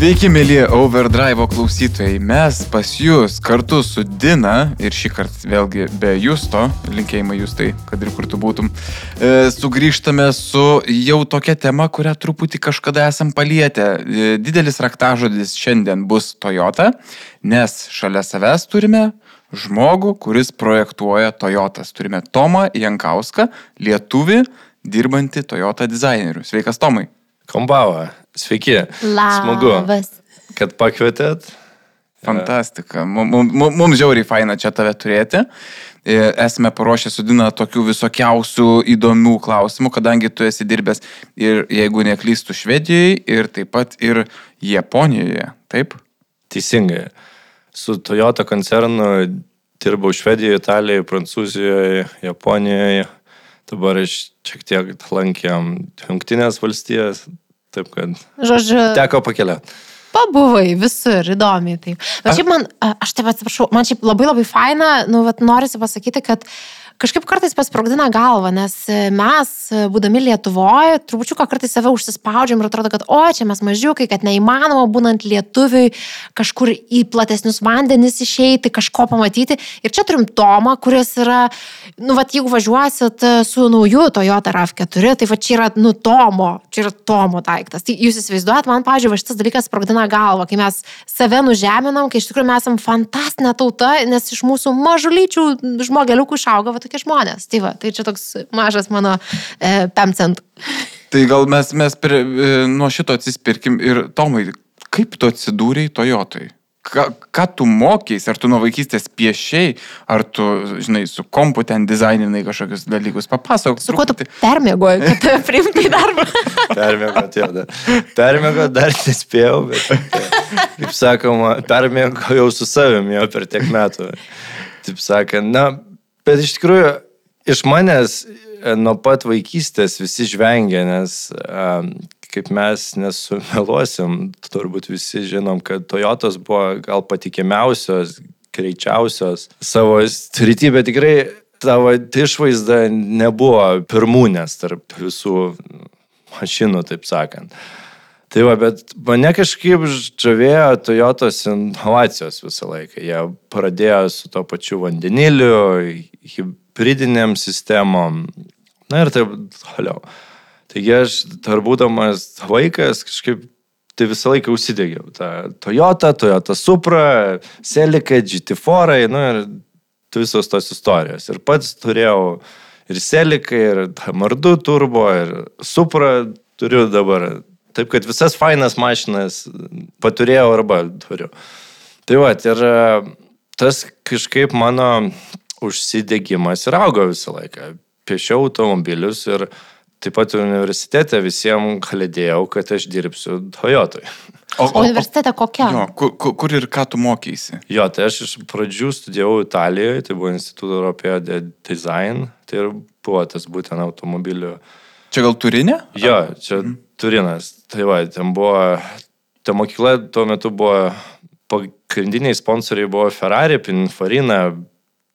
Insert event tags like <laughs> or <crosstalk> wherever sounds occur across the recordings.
Sveiki, mėly Overdrive klausytojai. Mes pas jūs kartu su Dina ir šį kartą vėlgi be Justo, linkėjimai Justai, kad ir kur tu būtum, e, sugrįžtame su jau tokia tema, kurią truputį kažkada esam palietę. E, didelis raktažodis šiandien bus Toyota, nes šalia savęs turime žmogų, kuris projektuoja Toyotas. Turime Tomą Jankauską, lietuvį, dirbantį Toyota dizaineriu. Sveikas, Tomai. Kombava. Sveiki. Smagu, Labas. kad pakvietėt. Fantastika. Mums žiauriai faina čia tave turėti. E, Esame paruošę su Dina tokių visokiausių įdomių klausimų, kadangi tu esi dirbęs ir, jeigu neklystų, Švedijoje ir taip pat ir Japonijoje. Taip? Teisingai. Su Toyota koncernu dirbau Švedijoje, Italijoje, Prancūzijoje, Japonijoje. Dabar aš šiek tiek lankėm Junktinės valstijas, Taip kad. Žodžiu. Teko pakeliauti. Pabuvai visur, įdomiai taip. Bet šiaip man, aš taip atsiprašau, man šiaip labai labai faina, nu, vat, norisi pasakyti, kad uh, kažkaip kartais pasprogdina galvą, nes mes, būdami Lietuvoje, trupučiuką kartais save užsispaudžiam ir atrodo, kad o, čia mes mažiukai, kad neįmanoma būnant lietuviui kažkur į platesnius vandenis išeiti, kažko pamatyti. Ir čia turim Tomą, kuris yra, nu, va, jeigu važiuosit su nauju Toyota RAV4, tai va čia yra, nu, Tomo, čia yra Tomo daiktas. Tai jūs įsivaizduojat, man, pažiūrėjau, šitas dalykas sprogdina galvą, kai mes save nužeminam, kai iš tikrųjų mes esame fantastinė tauta, nes iš mūsų mažulyčių žmogeliukų išauga va, tokie žmonės. Tai va, tai čia toks mažas mano e, pemcent. Tai gal mes, mes prie, e, nuo šito atsispirkim ir Tomai, kaip tu atsidūrėjai Toyotai? Ką, ką tu mokys, ar tu nuo vaikystės piešiai, ar tu, žinai, su kompu ten dizaininai kažkokius dalykus, papasakok. Su kuo tu permėgoji, kad tave priimtai darbą? <laughs> permėgot, jau dar. Permėgot dar nespėjau, bet, kaip sakoma, permėgojau su savimi jau per tiek metų. Taip sakant, na, Bet iš tikrųjų, iš manęs e, nuo pat vaikystės visi žvengia, nes kaip mes nesumeluosim, turbūt visi žinom, kad Toyotos buvo gal patikimiausios, greičiausios savo srity, bet tikrai tavo išvaizda nebuvo pirmūnės tarp visų mašinų, taip sakant. Tai va, bet mane kažkaip žavėjo Toyotos inovacijos visą laiką. Jie pradėjo su to pačiu vandeniliu, hybridiniam sistemom. Na ir taip toliau. Taigi aš dar būdamas vaikas kažkaip tai visą laiką užsidėgiau. Ta Toyota, Toyota Supra, Celica, GT4, nu ir visos tos istorijos. Ir pats turėjau ir Celica, ir Mardu turbo, ir Supra turiu dabar Taip kad visas fainas mašinas paturėjau arba turiu. Tai va, ir e, tas kažkaip mano užsidegimas ir augo visą laiką. Piešiau automobilius ir taip pat universitete visiems kalėdėjau, kad aš dirbsiu Toyotui. O, o universitete kokia? Jo, kur, kur ir ką tu mokysi? Jo, tai aš iš pradžių studijavau Italijoje, tai buvo Instituto Europėjo de Design, tai ir buvo tas būtent automobilių. Čia gal turinė? Jo, čia mhm. Turinas. Tai va, ten buvo, ta mokykla tuo metu buvo, pagrindiniai sponsoriai buvo Ferrari, Pininfarina,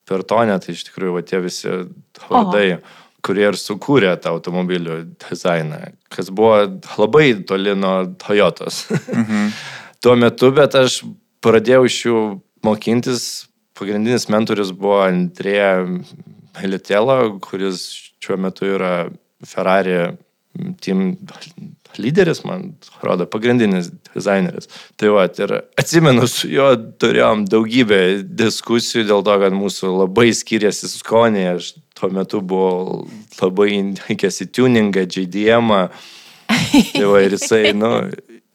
Pertonė, tai iš tikrųjų va, tie visi vardai, kurie ir sukūrė tą automobilių dizainą, kas buvo labai toli nuo Toyotos. Mhm. <laughs> tuo metu, bet aš pradėjau iš jų mokintis, pagrindinis mentorius buvo Andrėja Melitėla, kuris šiuo metu yra Ferrari team lyderis, man atrodo, pagrindinis dizaineris. Tai va, ir atsimenu, su juo turėjom daugybę diskusijų dėl to, kad mūsų labai skiriasi skoniai. Aš tuo metu buvau labai įkęs į tuningą, JDM. -ą. Tai va, ir jisai, nu,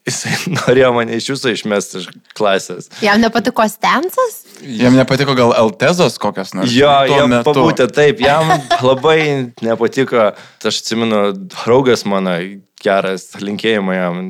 jisai <laughs> norėjo mane iš jūsų išmesti iš klasės. Jam nepatiko stensas? Jam nepatiko gal Altezos kokios nors. Jo, jam pabūtė taip, jam labai nepatiko. Aš atsimenu, draugas mano, geras linkėjimai jam,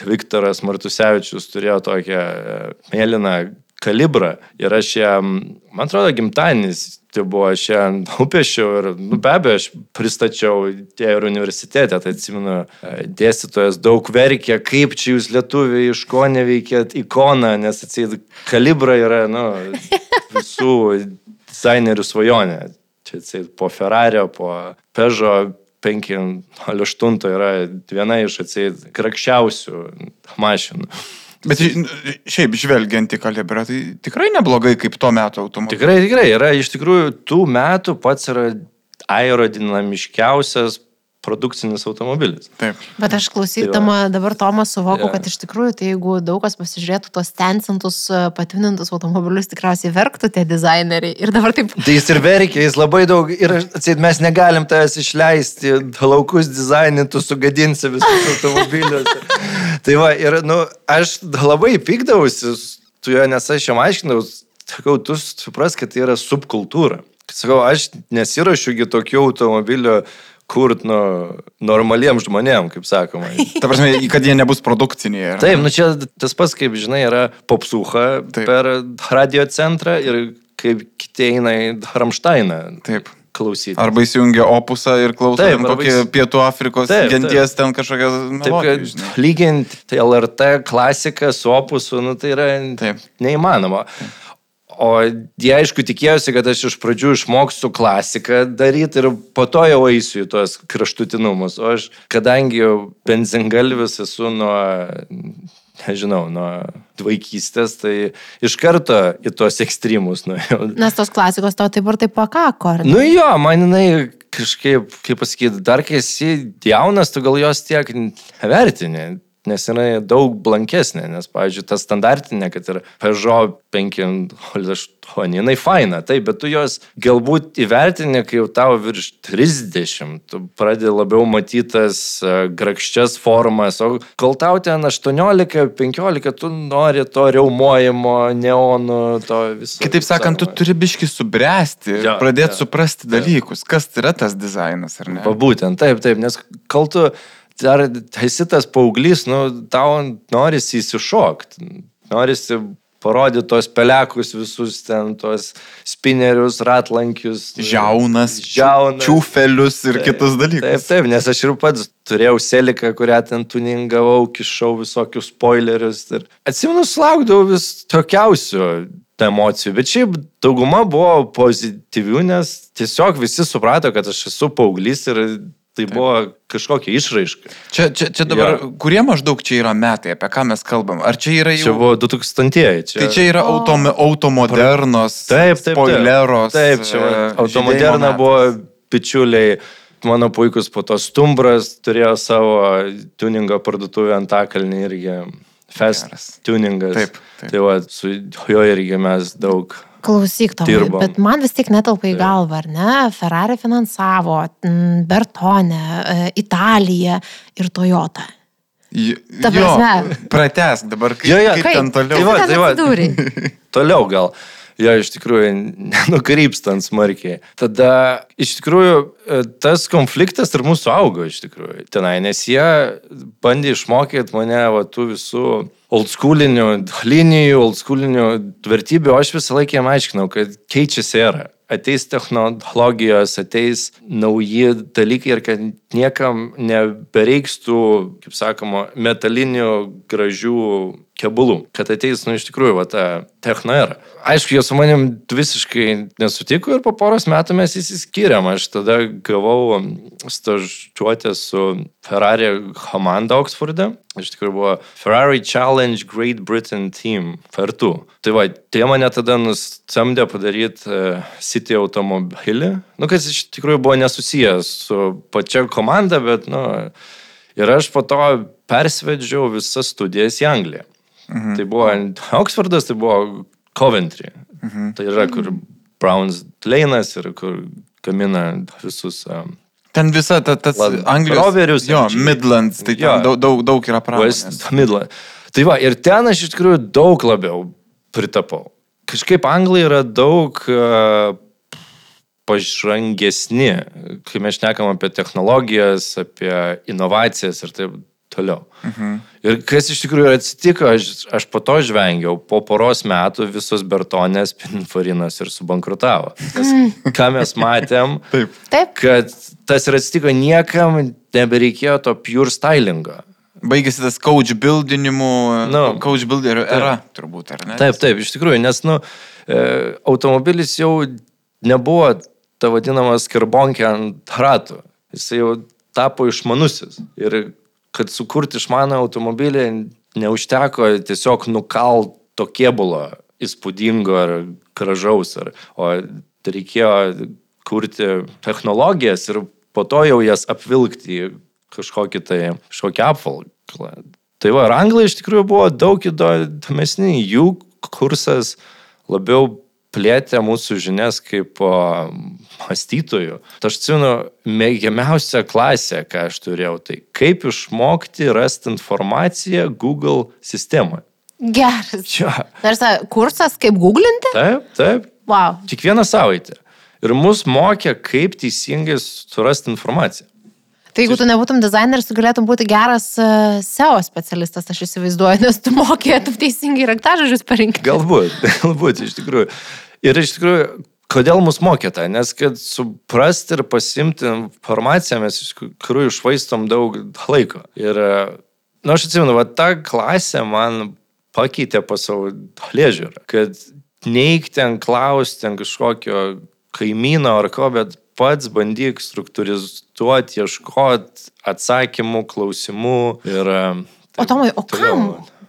Viktoras Martusevičius turėjo tokią e, mėlyną kalibrą ir aš jam, man atrodo, gimtadienis tai buvo aš ją nupiešiau <laughs> ir, nu, be abejo, aš pristačiau tie ir universitete, tai atsimenu, e, dėstytojas daug verkė, kaip čia jūs lietuviai iš ko neveikėt ikoną, nes atseit kalibra yra, nu, <laughs> visų dizainerių svajonė. Čia atseit po Ferrari, po Peugeot 508 yra viena iš atseit krakščiausių mašinų. Bet šiaip žvelgiant į kalibrą, tai tikrai neblogai kaip tuo metu automobilis. Tikrai, tikrai yra iš tikrųjų tų metų pats yra aerodinamiškiausias produkcinis automobilis. Taip. Bet aš klausydama dabar Tomą suvoku, Jo. kad iš tikrųjų, tai jeigu daug kas pasižiūrėtų tos tensintus, patvinintus automobilius, tikriausiai verktų tie dizaineriai. Ir dabar taip, Tai jis ir verkia, jis labai daug ir atseit, mes negalim tavęs išleisti, laukus dizainintų, sugadinsi visus automobilius. <laughs> tai va, ir, nu, aš labai pykdavausi tu jo, nes aš jam aiškinau, sakau, tu supras, kad tai yra subkultūra. Sakau, aš nesirašiugi tokių automobilių kurt nu, normaliems žmonėms, kaip sakoma. <laughs> Ta prasme, kad jie nebus produkciniai. ar? Taip, nu čia tas pats, kaip žinai, yra popsuha Taip. per radio centrą ir kaip kiti eina į Ramštainą Taip. klausyti. Arba įsijungia opusą ir klauso Taip, kokį įs- Pietų Afrikos Taip, taip. genties ten kažkokią Taip, kad lyginti LRT klasiką su opusu, nu, tai yra Taip. neįmanoma. O jie aišku tikėjosi, kad aš iš pradžių išmoksiu klasiką daryti ir po to jau eisiu į tuos kraštutinumus. O aš, kadangi jau benzingalvis esu nuo, nežinau, nuo vaikystės, tai iš karto į tuos ekstremus nuėjau. nes tos klasikos tau taip ir taip pakako, ar ne? Nu jo, man jinai kažkaip, kaip pasakyti, dar kai esi jaunas, tu gal jos tiek nevertini. Nes jinai daug blankesnė, nes, pavyzdžiui, ta standartinė, kad ir Peugeot 508, jinai faina, taip, bet tu jos galbūt įvertini, kai jau tau virš 30, tu pradedi labiau matytas e, grakščias formas, o kol tau ten 18-15, tu nori to reumuojimo, neonų, to viso. Kitaip sakant, tu turi biški subręsti Jo, pradėti jo. suprasti dalykus, kas tai yra tas dizainas, ar ne? Va būtent, taip, taip, nes kol tu dar esi tas paauglys, nu, tau norisi įsišokti, norisi parodyti tos pelekus visus ten, tos spinerius, ratlankius. Žiaunas, Žiaunas. čiūfelius ir Taip, kitus Taip, dalykus. taip, nes aš ir pats turėjau seliką, kurią ten tuningavau, kišau visokius spoilerius. Ir atsimenu, sulaukdavau vis tokiausių emocijų, bet šiaip dauguma buvo pozityvių, nes tiesiog visi suprato, kad aš esu paauglys ir tai buvo kažkokia išraiška. Čia, čia, čia dabar, Jo. kurie maždaug čia yra metai, apie ką mes kalbam? Ar čia yra jau... Čia buvo 2000-ieji. Čia... Tai čia yra O. autom, automodernos, Taip, taip, taip. spoileros. Taip, čia e, automoderna buvo bičiuliai. Mano puikus po to stumbras turėjo savo tuningo parduotuvę Antakalnį irgi. Fest Geras. tuningas. Taip, taip. Tai va, su juo irgi mes daug. Klausyk to, bet man vis tiek netelpa į galvą, ar ne? Ferrari finansavo, mm, Bertone, e, Italija ir Toyota. Ta Jo, prasme. pratesk dabar, kaip, Jo, jo, kaip Kaip? ten toliau. Tai va, tai va. <laughs> Toliau gal. Jo, iš tikrųjų, <laughs> nukrypstant smarkiai. Tada, iš tikrųjų, e, tas konfliktas ir mūsų augo, iš tikrųjų, tenai, nes jie bandė išmokyti mane, va, tų visų oldschoolinių linijų, oldschoolinių vertybių, aš visą laiką jam aiškinau, kad keičiasi era. Ateis technologijos, ateis nauji dalykai ir kad niekam nebereiks tų, kaip sakoma, metalinių gražių kebulų, kad ateis, nu, iš tikrųjų, va, ta technoera. Aišku, jie su manim visiškai nesutiko ir po poros metų mes įsiskyrėm. Aš tada gavau stažuotę su Ferrari komanda Oxforde. Iš tikrųjų buvo Ferrari Challenge Great Britain Team kartu. Tai va, tai mane tada nusamdė padaryti uh, City automobilį. Nu, kas iš tikrųjų buvo nesusijęs su pačia komanda, bet, nu, ir aš po to persvedžiau visas studijas į Angliją. Mhm. Tai buvo Oxfordas, tai buvo Coventry. Mhm. Tai yra, kur Browns Lane'as ir kur gamina visus um, Ten visa ta, tas Anglijos. Roverius, jo. Midlands, tai Jo. daug, daug, daug yra pramonės. West Midland. Tai va, ir ten aš iš tikrųjų daug labiau pritapau. Kažkaip Anglai yra daug uh, pažangesni, kai mes šnekam apie technologijas, apie inovacijas ir taip toliau. Mhm. Ir kas iš tikrųjų atsitiko, aš, aš po to žvengiau, po poros metų visos Bertonės, Pininfarinas ir subankrutavo. Nes ką mes matėm, <laughs> Taip. Taip, kad tas ir atsitiko, niekam nebereikėjo to pure stylingo. Baigėsi tas coach buildinimų, Nu, coach builderio era, turbūt, ar ne? Taip, taip, iš tikrųjų, nes, nu, e, automobilis jau nebuvo ta vadinama skarbonkė ant ratų. Jis jau tapo išmanusis. Ir kad sukurti išmaną automobilį neužteko tiesiog nukalt to kėbulo įspūdingo ar gražaus, ar, o reikėjo kurti technologijas ir po to jau jas apvilkti į kažkokį tai, kažkokį apvalklą. Tai va, anglai iš tikrųjų buvo daug įdomesni, jų kursas labiau plėtė mūsų žinias kaip mąstytojų. Tai aš atsimenu, mėgiamiausia klasė, ką aš turėjau, tai kaip išmokti rasti informaciją Google sistemoje. Geras. Čia. Tarsi kursas, kaip googlinti? Taip, taip. Wow. Kiekvieną savaitę. Ir mus mokė, kaip teisingai surasti informaciją. Tai jeigu tu nebūtum dizaineris, tu galėtum būti geras e, SEO specialistas, aš įsivaizduoju, nes tu mokėtum <laughs> teisingai raktažodžius parinkti. Galbūt, <laughs> galbūt, iš tikrųjų. Ir iš tikrųjų, kodėl mus mokė tą? Nes kad suprasti ir pasimti informaciją mes iš tikrųjų išvaistom daug laiko. Ir, na, nu, aš atsimenu, va ta klasė man pakeitė pasaulio žiūrą, kad neik ten klausti ten kažkokio kaimyno ar ko, bet pats bandyk struktūrizuoti, ieškoti atsakymų, klausimų ir... Taip, o Tomai, o kam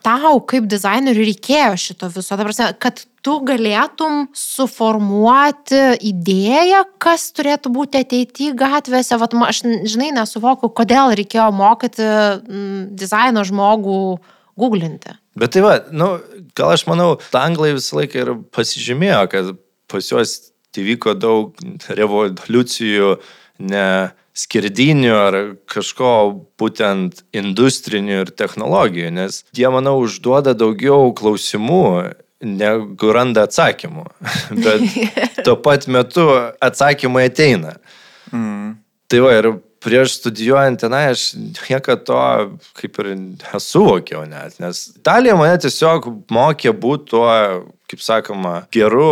tau kaip dizaineriui reikėjo šito viso? Ta prasme, kad tu galėtum suformuoti idėją, kas turėtų būti ateityje gatvėse. Vat, aš, žinai, nesuvokiu, kodėl reikėjo mokyti dizaino žmogų googlinti. Bet tai va, nu, gal aš manau, anglai visą laiką ir pasižymėjo, kad pas juos įvyko daug revoliucijų, ne skirdinių ar kažko būtent industrinių ir technologijų, nes jie, manau, užduoda daugiau klausimų negu randa atsakymų. <laughs> Bet <laughs> tuo pat metu atsakymai ateina. Mm. Tai va, ir prieš studijuojant tenai aš niekada to kaip ir nesuvokiau net, nes Italija mane tiesiog mokė būti tuo, kaip sakoma, geru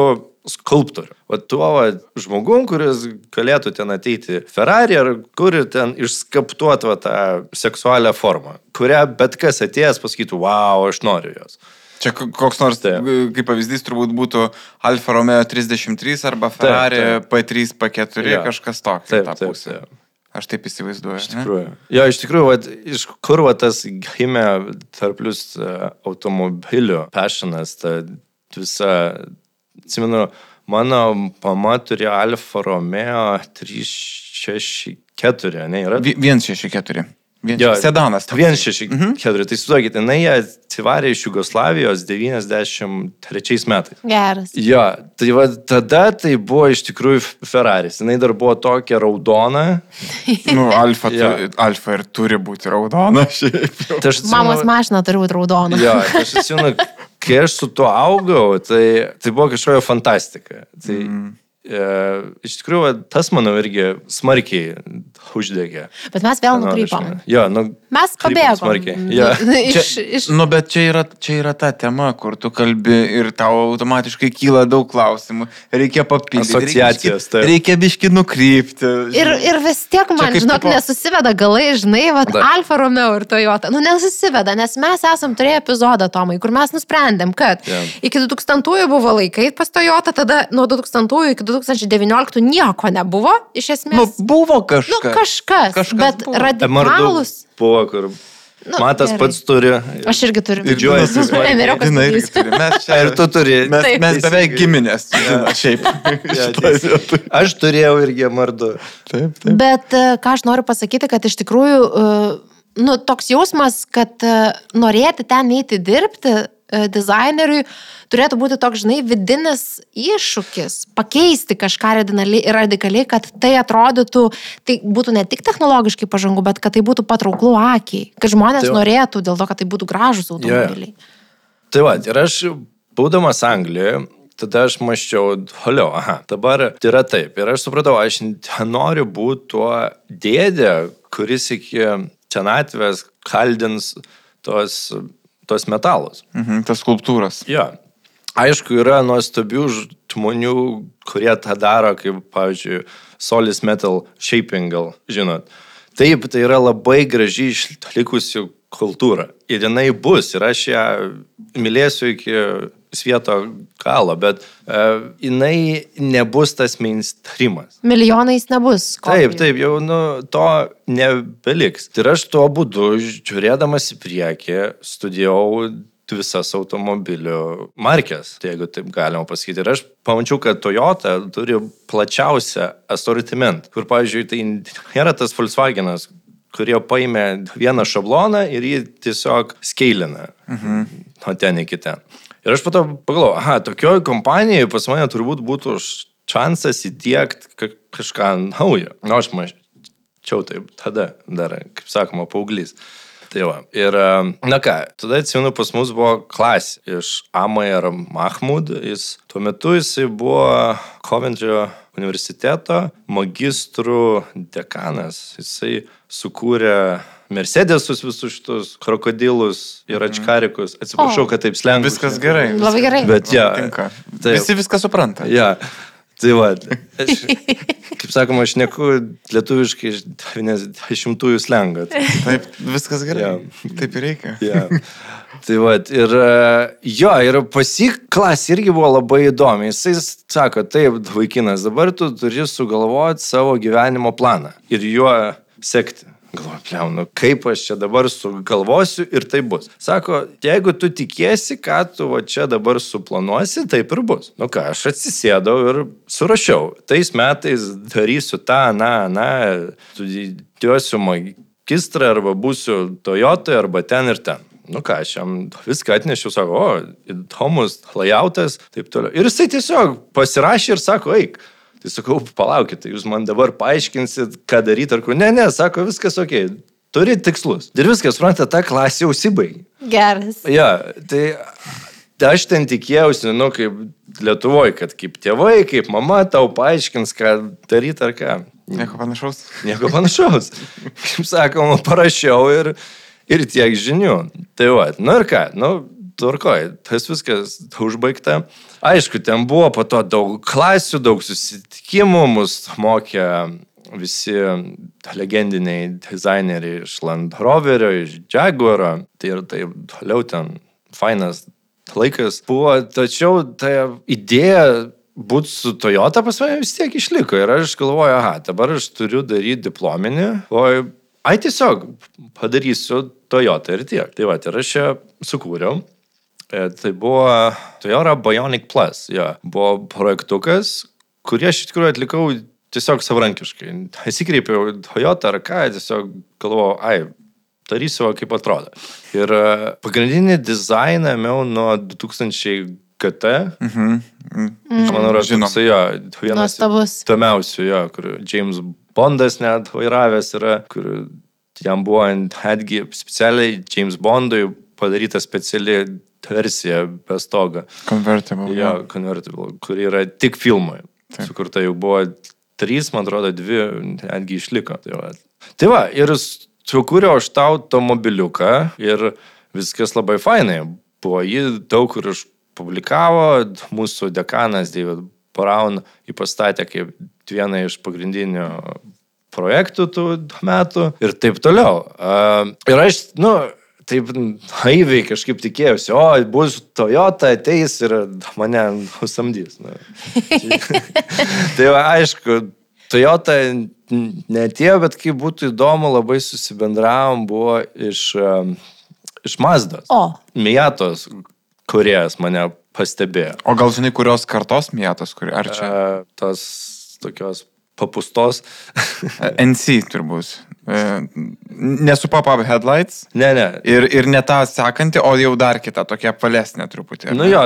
skulptorių. O tuo va, žmogum, kuris galėtų ten ateiti Ferrari ar kuri ten išskaptuoti va, tą seksualią formą, kurią bet kas atėjęs pasakytų, wow, aš noriu jos. Čia koks nors, taip. kaip pavyzdys, turbūt būtų Alfa Romeo 33 arba Ferrari taip, taip. P3, P4, ja. kažkas toks. Taip, taip, taip. Aš taip įsivaizduoju. Iš tikrųjų. Jo, iš tikrųjų, vat, iš kur va, tas gimė tarp plus uh, automobilių passionas, ta visa atsimenu, mano mama turėjo Alfa Romeo 364, ne, yra? 164. Vien, jo, sedanas. 164. Mhm. Tai suduokit, jinai atsivarė iš Jugoslavijos 93 metais. Geras. Jo, tai va, tada tai buvo iš tikrųjų Ferraris. Jinai dar buvo tokia raudona. <laughs> nu, Alfa, tu, Alfa ir turi būti raudona <laughs> šiaip. Tai atsimenu, Mamos mašina turi būti raudona. jo, tai aš atsimenu, kai aš su tuo augau, tai, tai buvo kažkokia fantastika. Tai, mm. E, iš tikrųjų, tas, manau, irgi smarkiai uždegė. Bet mes vėl nukrypom. Jo, nu, mes pabėgom. Ja. <laughs> iš, čia, iš... Nu, bet čia yra, čia yra ta tema, kur tu kalbi ir tau automatiškai kyla daug klausimų. Reikia papildyti. Asociacijos. Reikia, reikia biški nukrypti. Ir, ir vis tiek man, žinok, tipo... nesusiveda galai, žinai, va, Alfa Romeo ir Toyota. Nu, nesusiveda, nes mes esam turėję epizodą, Tomai, kur mes nusprendėm, kad yeah. iki 2000-ųjų buvo laikai pas Toyota, tada nuo 2000-ųjų iki 2019 nieko nebuvo, iš esmės. Nu, buvo kažkas. Nu, kažkas, kažkas bet buvo. radikalus. Buvo, kur Nu, Matas gerai. pats turi. Aš irgi turiu. Didžiuojasi. Emeriukas irgi turi. Mes čia ir tu turi. Mes, Taip. mes beveik giminės. Ja. Šiaip. <laughs> Ja, aš turėjau irgi mardu. Taip, taip. Bet e, ką aš noriu pasakyti, kad iš tikrųjų, e, nu, toks jausmas, kad e, norėti ten eiti dirbti dizaineriui, turėtų būti toks, žinai, vidinis iššūkis pakeisti kažką radikaliai, kad tai atrodytų, tai būtų ne tik technologiškai pažangu, bet kad tai būtų patrauklų akiai, kad žmonės tai norėtų dėl to, kad tai būtų gražus automobiliai. Yeah. Tai va, ir aš, būdamas Anglijoje, tada aš maščiau, holiau, aha, dabar yra taip. Ir aš supratau, aš noriu būti tuo dėdė, kuris iki senatvės kaldins tos, tos metalus. Mhm, tas skulptūras. Jo. Aišku, yra nuostabių žmonių, kurie tą daro, kaip, pavyzdžiui, Solis Metal Shaping, gal žinot. Taip, tai yra labai gražiai išlikusi kultūra. Ir jinai bus. Ir aš ją mylėsiu iki svieto galo, bet uh, jinai nebus tas mainstreamas. Milijonais nebus. Taip, kopijų. taip, jau nu, to nebeliks. Ir aš tuo būdu, žiūrėdamas į priekį, studijavau visas automobilių markės, tai jeigu taip galima pasakyti. Ir aš pamačiau, kad Toyota turi plačiausią asortimentą, kur, pavyzdžiui, tai nėra tas Volkswagenas, kurie paėmė vieną šabloną ir jį tiesiog skeilina mhm. nuo ten iki ten. Ir aš po to pagalvojau, aha, tokioje kompanijoje pas mane turbūt būtų šansas įdėkti ka kažką naujo. Na, nu, aš mačiau taip tada, dar, kaip sakoma, paauglys. Tai va. Ir, na ką, tada atsimenu, pas mus buvo klasė iš Amair Mahmud. Jis tuo metu jisai buvo Coventry universiteto magistrų dekanas. Jisai sukūrė Mercedesus visus šitus krokodilus ir ačkarikus. Atsiprašau, O. kad taip slengu. Viskas gerai. Labai gerai. Bet ja, Tinka. taip. Visi viską supranta. Ja. Tai va, aš, <laughs> kaip sakoma, aš neku lietuviškai iš 90-ųjų slengą. Taip, viskas gerai. Jo. Taip ir reikia. Ja. Tai va, ir e, jo, ir pasik klasė irgi buvo labai įdomi. Jisai sako, taip, vaikinas, dabar tu turi sugalvoti savo gyvenimo planą ir juo sekti. Galvoju, pliaunu, kaip aš čia dabar sugalvosiu ir tai bus. Sako, jeigu tu tikėsi, ką tu va čia dabar suplanuosi, taip ir bus. Nu ką, aš atsisėdau ir surašiau. Tais metais darysiu tą, na, na, studijuosiu magistrą arba būsiu Toyota arba ten ir ten. Nu ką, aš jam viską atnešiau, sako, o, įdomus layoutas, taip toliau. Ir jisai tiesiog pasirašė ir sako, eik. Tai sakau, palaukit, tai jūs man dabar paaiškinsit, ką daryti ar kur. Ne, ne, sako, viskas ok. Turi tikslus. Ir viskas, suprantate, ta klasė užsibaigė. Geras. Ja, tai tai aš ten tikėjausi, nu, kaip Lietuvoje, kad kaip tėvai, kaip mama tau paaiškins, ką daryti ar ką. Nieko panašaus. Nieko panašaus. Kaip sakoma, parašiau ir, ir tiek žinių. Tai va, nu ir ką, nu, tvarkoj, tas viskas užbaigta. Aišku, ten buvo po to daug klasių, daug susitikimų, mus mokė visi legendiniai dizaineriai iš Land Roverio, iš Jaguaro. Tai ir taip toliau ten fainas laikas buvo, tačiau ta idėja būti su Toyota pas mane vis tiek išliko. Ir aš galvoju, aha, dabar aš turiu daryti diplominį, o ai tiesiog padarysiu Toyota ir tiek. Tai va, ir aš čia sukūriau. E, Tai buvo Toyota Bionic Plus. Jo. Buvo projektukas, kurį aš iš tikrųjų atlikau tiesiog savarankiškai. Įsikreipiau į Toyota ar ką, tiesiog galvojau, ai, darysiu, kaip atrodo. Ir e, pagrindinį dizainą ėmiau nuo 2000 GT. Mhm. Aš manau, yra Žinom. toksai, jo, vienas įdomiausių, jo, kur James Bondas net vairavęs yra, kur jam buvo netgi specialiai James Bondui padaryta speciali versija be stogo. Convertible. Jo, convertible, kur yra tik filmui. Taip. Sukurta jau buvo trys, man atrodo, dvi netgi išliko. Tai va, tai va ir sukūriau aš tau automobiliuką ir viskas labai fainai. Buvo jį daug kur išpublikavo, mūsų dekanas David Brown jį pastatė kaip vieną iš pagrindinių projektų tų metų ir taip toliau. Ir aš, nu, taip naiviai kažkaip tikėjausi, o bus Toyota ateis ir mane nusamdys. Nu. <laughs> tai va, aišku, Toyota netėjo, bet kaip būtų įdomu, labai susibendravom, buvo iš, iš Mazdos. O, Miatos kuriejas mane pastebėjo. O gal žinai, kurios kartos mėtos, kur, ar čia? Uh, tos tokios papustos. NC turbūt. E, Nesu pop-up headlights. ne, ne. Ir, ir ne tą sekanti, o jau dar kita, tokia palesnė truputį. Nu ne? jo,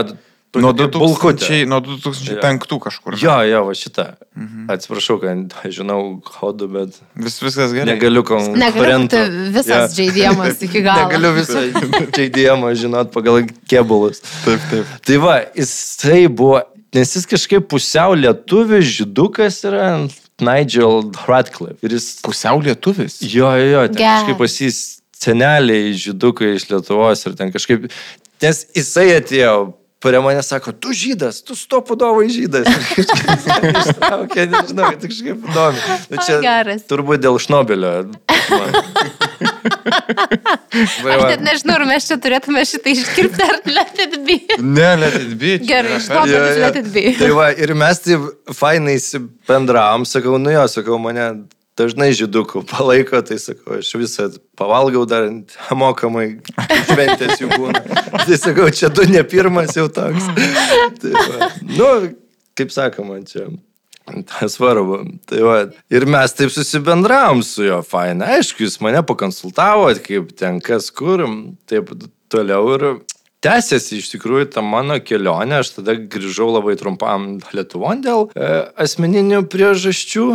Nuo tokia 2000, bulkutė. nuo 2005 kažkur. Jo, jo, va šitą. Mhm. Atsiprašau, kad <laughs> žinau kodų, bet Vis, viskas gerai. negaliu negaliu konkurentų. visas žaidimas <laughs> iki galo. Negaliu visą žaidėjimą <laughs> žinot pagal kebulus. Taip, taip. Tai va, jisai buvo, nes jis kažkaip pusiau lietuvis, žydukas yra Nigel Radcliffe. Ir jis... Pusiau lietuvis. Jo, jo, jo, ten Geras. kažkaip pasys seneliai žydukai iš Lietuvos ir ten kažkaip... Nes jisai atėjo prie mane sako, tu žydas, tu stopudovai žydas. <laughs> Ištraukė, nežinau, kad kažkaip įdomu. Nu, čia Geras. turbūt dėl Šnobelio. Man. <laughs> Tai Aš va. net nežinau, ar mes čia turėtume šitą iškirpti ar let it be. Ne, let it be. Gerai, per- Jo, jo. let it be. Tai va, ir mes taip fainai bendravom, sakau, nu jo, sakau, mane dažnai žydukų palaiko, tai sakau, aš visą pavalgau dar mokamai, šventės jų būna. Tai sakau, čia tu ne pirmas jau toks. Tai va, nu, kaip sakoma, čia. Tas svarbu. Tai va, ir mes taip susibendravom su juo, fainai. Aišku, jis mane pakonsultavo, kaip ten kas kur, taip toliau ir tęsiasi iš tikrųjų ta mano kelionė. Aš tada grįžau labai trumpam Lietuvon dėl e, asmeninių priežasčių.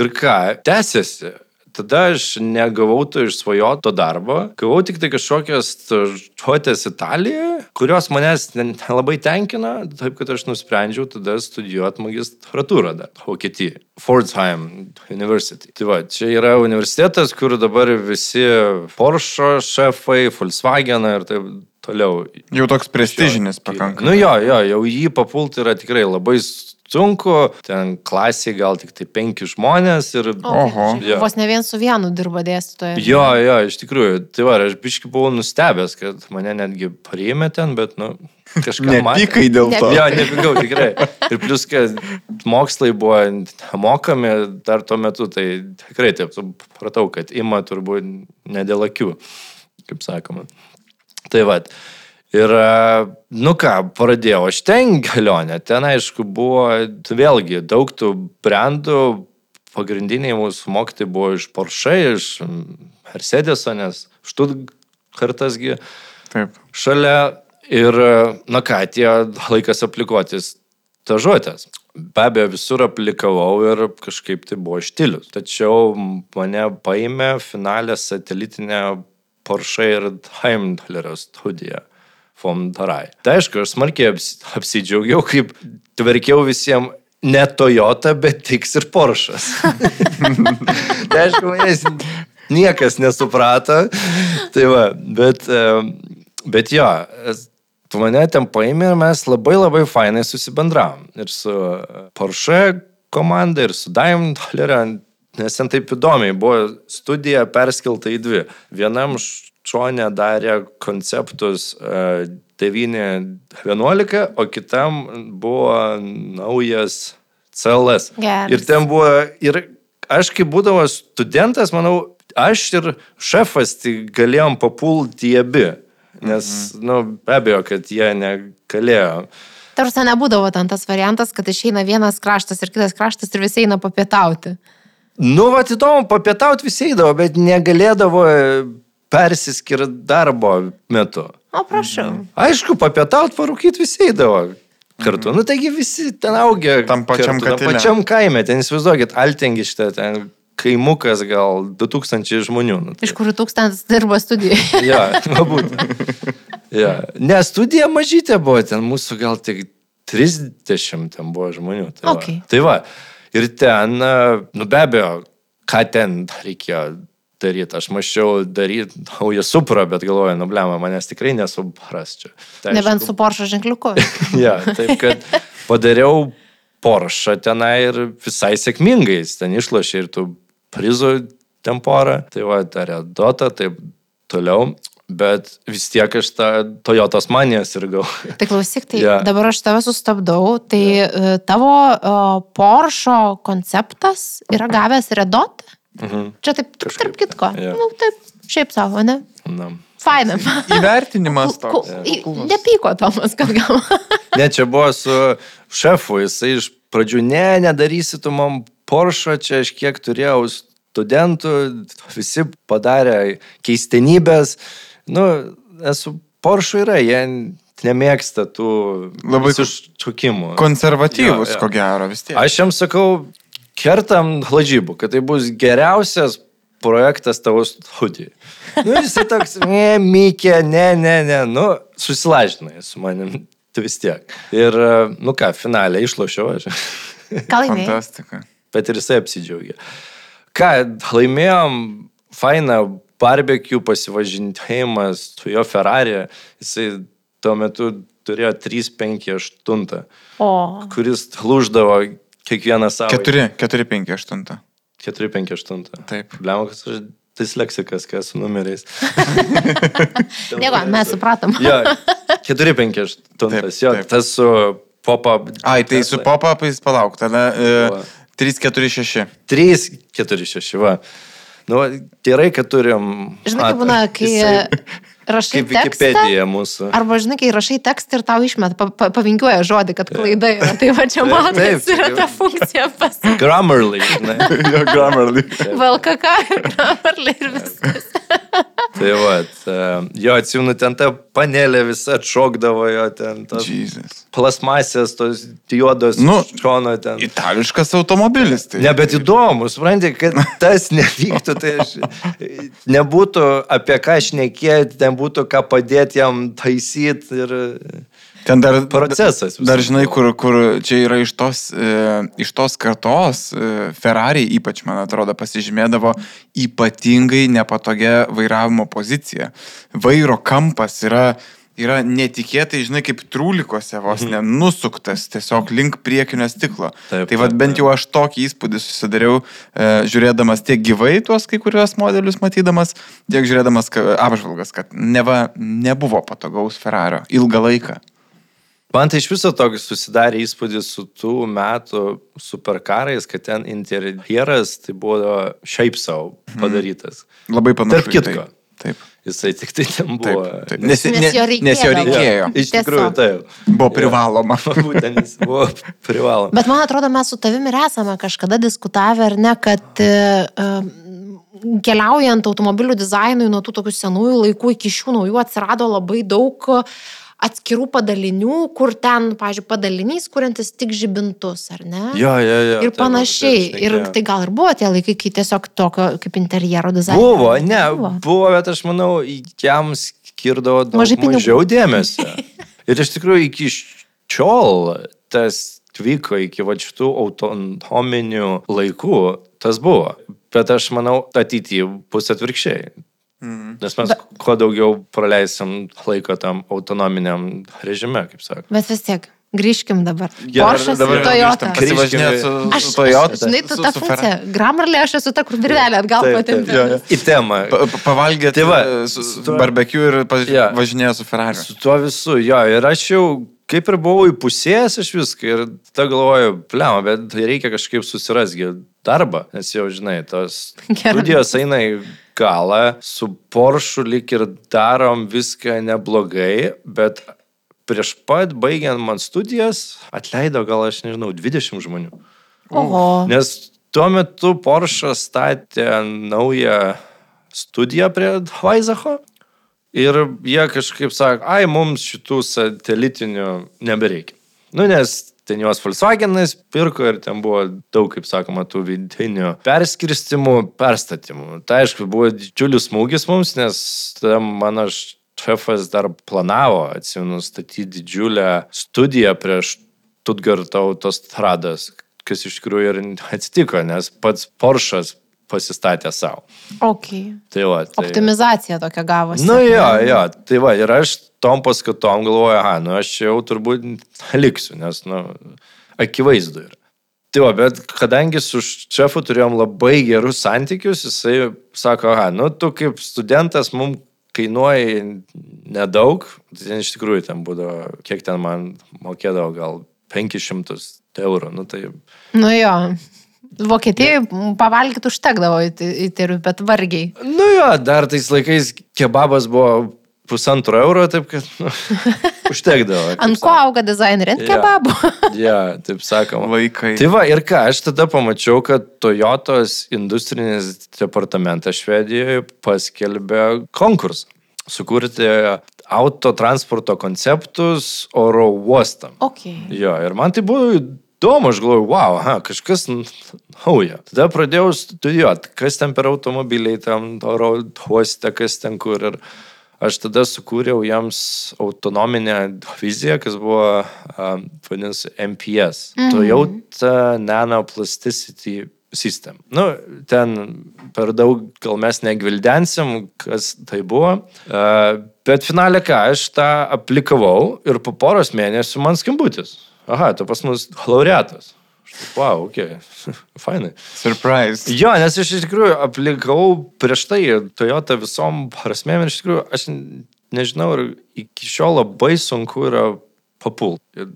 Ir ką, tęsiasi. Tada aš negavau to išsvajoto darbo, gavau tik tai kažkokias stažuotės Italijoje, kurios manęs nelabai tenkina, taip kad aš nusprendžiau tada studijuoti magistratūrą dar Vokietijoje. Fordheim University. Tai va, čia yra universitetas, kur dabar visi Porsche šefai, Volkswagen ir taip toliau Jau toks prestižinis pakankamai. Nu jo, jo, jau jį papulti yra tikrai labai sunku, ten klasiai gal tik tai penki žmonės ir... Oho. Jo. Vos ne vien su vienu dirba dėstytoja. Jo, jo, iš tikrųjų, tai va, aš biškai buvau nustebęs, kad mane netgi priėmė ten, bet, nu, kažką Nepykai dėl to. Jo, nepigau, tikrai. Ir plus, kad mokslai buvo mokami dar tuo metu, tai tikrai taip supratau, kad ima turbūt ne dėl akių, kaip sakoma. Tai va. Ir, e, nu ką, pradėjau aš ten kelionę. Ten, aišku, buvo vėlgi daug tų brandų. Pagrindiniai mūsų mokytojai buvo iš Porsche, iš Mercedeso, nes Štutgartasgi Taip. šalia. Ir, na ką, atėjo laikas aplikuotis stažuotės. Be abejo, visur aplikavau ir kažkaip tai buvo štilius. Tačiau mane paėmė finalę satelitinę Porsche ir Daimlerio studiją. Fomdarai. Tai aišku, aš smarkiai aps, apsidžiaugiau, kaip tvarkiau visiems ne Toyota, bet tiks ir Porsche'as. <laughs> tai aišku, manęs niekas nesuprato. Tai va, bet, bet jo, tu mane ten paėmė ir mes labai labai fainai susibendravom. Ir su Porsche komanda, ir su Daimler, nes ten taip įdomiai buvo studija perskelta į dvi. Vienam šonė darė konceptus e, 9.11, o kitam buvo naujas CLS. Geras. Ir ten buvo, ir aš kaip būdavo studentas, manau, aš ir šefas tai galėjom papulti į abi. Nes, mhm. nu, be abejo, kad jie negalėjo. Tarsi nebūdavo ten tas variantas, kad išeina vienas kraštas ir kitas kraštas ir visi eina papietauti. Nu, va, įdomu, papietauti visi eidavo, bet negalėdavo persiskirti darbo metu. O prašau. Aišku, papietauti, parūkyti visi eidavo kartu. Mhm. Nu, taigi visi ten augę. Tam pačiam kartu, tam pačiam kaime, ten įsivaizduokit, Altengište, ten kaimukas gal 2000 žmonių. Nu, tai- Iš kurių tūkstantis dirba studijoje. <laughs> Ja, galbūt. Ja. Ne, studija mažytė buvo, ten mūsų gal tik 30 ten buvo žmonių. Tai va. Okay. Tai va. Ir ten, nu be abejo, ką ten reikėjo daryti. Aš mačiau daryti naują suprą, bet galvoju, nu blema, manęs tikrai nesupras čia. Tai Nebent aišku, su Porsche ženkliuku. <laughs> Ja, taip kad padariau Porsche tenai ir visai sėkmingais. Ten išlošė ir tų prizų ten porą. Tai va, darė Dota, taip toliau. Bet vis tiek aš tą Toyotos maniją sirgau. Tai klausyk, tai <laughs> yeah. dabar aš tave sustabdau. Tai yeah. tavo uh, Porsche konceptas yra gavęs Redot? Mhm. Čia taip, tik tarp Kažkaip, kitko. jo. Nu, taip, šiaip savo, ne? Na. Faina. Įvertinimas toks. Nepyko Tomas, kad gavo. <laughs> Ne, čia buvo su šefu, jisai iš pradžių, ne, nedarysi tu man Porsche, čia aš kiek turėjau studentų, visi padarė keistenybės. Nu, esu Porsche yra, jie nemėgsta tų Labai iššūkimų. Konservatyvus, Jo, jo. ko gero, vis tiek. Aš jam sakau, kertam lažybų, kad tai bus geriausias projektas tavo studijai. Nu, jisai toks, <laughs> ne, Mikė, ne, ne, ne, nu, susilažinai su manim, tu vis tiek. Ir, nu ką, finalę išlošiau aš, <laughs> Ką laimėjai? Fantastika. bet ir jisai apsidžiaugė. Ką, laimėjom fainą barbecue pasivažinėjimas su jo Ferrari, jisai tuo metu turėjo 358, O. kuris lūždavo kiekvieną savaitę. 4, 4, 5, 8. 458. Taip. Problema, kad aš disleksikas, kas su numeriais. <laughs> Dėkui, mes supratom. Jo, 4-5 tuntas, jo, taip. tas su pop-up. Ai, tai su pop-upais palauk, tada Va. 3, 4, 6. 3, 4, 6, va. Nu, gerai, kad turim. Žinai, kaip būna, kai jisai- <laughs> rašai Kaip. Wikipedija mūsų. Arba, žinai, kai rašai tekstą ir tau išmet, pa, pa, pavingiuoja žodį, kad klaida yra. Tai va čia taip, yra ta funkcija pas Grammarly, žinai. <laughs> Jo, Grammarly. VLKK Grammarly ir viskas. Tai va, jo atsimenu, ten ta panelė visa atšokdavo jo, ten tos Jesus. plasmasės, tos juodos Nu, šono ten. Itališkas automobilis. Tai. Ne, bet įdomu, supranti, kad tas nevyktų, tai aš nebūtų apie ką šnekėti, ten būtų ką padėti jam taisyti ir Ten dar procesas. Dar visas žinai, kur, kur čia yra iš tos, e, iš tos kartos, e, Ferrari ypač, man atrodo, pasižymėdavo ypatingai nepatogia vairavimo pozicija. Vairo kampas yra, yra netikėtai, žinai, kaip trūlikose vos Mhm. nenusuktas tiesiog link priekinio stiklo. Taip, tai vad bent jau aš tokį įspūdį susidariau, e, žiūrėdamas tiek gyvai tuos kai kuriuos modelius matydamas, tiek žiūrėdamas apžvalgas, kad neva nebuvo patogaus Ferrario ilgą laiką. Man tai iš viso toks susidarė įspūdis su tų metų superkarais, kad ten interjeras tai buvo šiaip savo padarytas. Labai panašu. Tarp į kitko. Tai. Taip. Jisai tik tai ten buvo. Taip, taip. Nes, Nes ne, jo nes jo reikėjo. Iš tikrųjų, taip. Buvo privaloma. <laughs> Būtent jis buvo privaloma. Bet man atrodo, mes su tavimi ir esame kažkada diskutavę, ar ne, kad e, keliaujant automobilių dizainui nuo tų tokių senųjų laikų iki šių naujų atsirado labai daug atskirų padalinių, kur ten, pažiūrėjau, padalinys, kuriantis tik žibintus, ar ne? Jo, jo, jo. Ir panašiai. taip, Ir tai gal ir buvo tie laikai, kai tiesiog tokio kaip interjero dizaino. Buvo, ne, buvo, bet aš manau, jam skirdavo Mažai mažiau dėmesio. <laughs> Ir iš tikrųjų iki šiol tas vyko iki va šitų autonominių laikų, tas buvo. Bet aš manau, ateityje bus atvirkščiai. Mhm. Nes mes Bet- kuo daugiau praleisim laiko tam autonominiam režime, kaip sako. Bet vis tiek, grįžkim dabar. Gerai, Porsche dabar ir Toyota. Pasivažinėti su, Aš, su aš, Toyota. žinai, tu tą funkciją. Grammarly aš esu ta, kur virvelė atgal jo. Į temą. Pa- pa- Pavalgėti Tai va, e, su, su tuo- barbecue ir paž... Jo. važinėję su Ferrari. Su tuo visu, jo, ir aš jau kaip ir buvau įpusėjęs iš viską ir ta galvoju, plema, bet reikia kažkaip susirasgi darbą, nes jau, žinai, tos Gerai. studijos eina į galą, su Porsche lik ir darom viską neblogai, bet prieš pat baigiant man studijas atleido gal aš nežinau, 20 žmonių. Oho. Nes tuo metu Porsche statė naują studiją prie Vaizacho ir jie kažkaip sako, ai, mums šitų satelitinių nebereikia. Nu, nes ten juos Volkswagenas pirko ir ten buvo daug, kaip sakoma, tų vidinių perskirstimų, perstatymų. Tai aišku, buvo didžiulis smūgis mums, nes mano šefas dar planavo, atsimenu, statyti didžiulę studiją prieš Tutgarto autostradas, kas iš tikrųjų ir atsitiko, nes pats Porsche'as pasistatė savo. Okay. Tai va, tai... Optimizacija tokia gavosi. Nu jo, jo, tai va, ir aš tom paskatom galvoju, aha, nu aš jau turbūt liksiu, nes, nu, akivaizdu yra. Tai va, bet kadangi su šefu turėjom labai gerus santykius, jisai sako, aha, nu tu kaip studentas mums kainuoja nedaug, tai ten iš tikrųjų ten būdavo, kiek ten man mokėdavo, gal 500 eurų, nu tai Nu jo. Vokietijai pavalgyti užtekdavo įtariu, bet vargiai. Nu jo, dar tais laikais kebabas buvo pusantro euro, taip kad nu, <laughs> užtekdavo. Ant ko auga dizaineriai? Ant kebabų. <laughs> Ja, taip sakoma. Vaikai. Tai va, ir ką, aš tada pamačiau, kad Toyotos industrinis departamentas Švedijoje paskelbė konkursą sukurti autotransporto konceptus oro uostam. Okay. Jo, ir man tai buvo įdomu, aš galvoju, wow, aha, kažkas nauja. Tada pradėjau studijuoti, kas ten per automobiliai, tam oro uoste, kas ten kur. Ir aš tada sukūriau jiems autonominę viziją, kas buvo, um, vadinasi, MPS. Mhm. Toyota Nanoplasticity System. Nu, ten per daug gal mes negvildensim, kas tai buvo. Uh, bet finale ką, aš tą aplikavau ir po poros mėnesių man skambutis. Aha, tu pas mus laureatas. Wow, ok. <laughs> Fainai. Surprise. Jo, nes aš iš tikrųjų aplikau prieš tai Toyota visom prasmėm ir iš tikrųjų aš nežinau, ar iki šiol labai sunku yra papulti.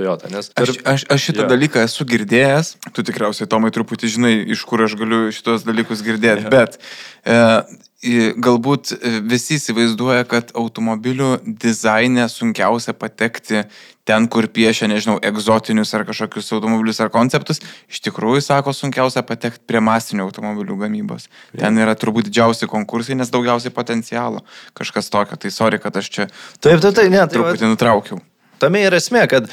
Toyota, nes... Aš, aš, aš šitą Jo. yeah. dalyką esu girdėjęs, tu tikriausiai, Tomai, truputį žinai, iš kur aš galiu šitos dalykus girdėti, Jo. yeah. bet e, galbūt e, visi įsivaizduoja, kad automobilių dizaine sunkiausia patekti ten, kur piešia, nežinau, egzotinius ar kažkokius automobilius ar konceptus. Iš tikrųjų, sako, sunkiausia patekti prie masinių automobilių gamybos. Ten yra turbūt didžiausi konkursai, nes daugiausiai potencialo. Kažkas tokio. Tai sorry, kad aš čia Taip, taip, taip, ne, tai va, truputį nutraukiau. tame yra esmė, kad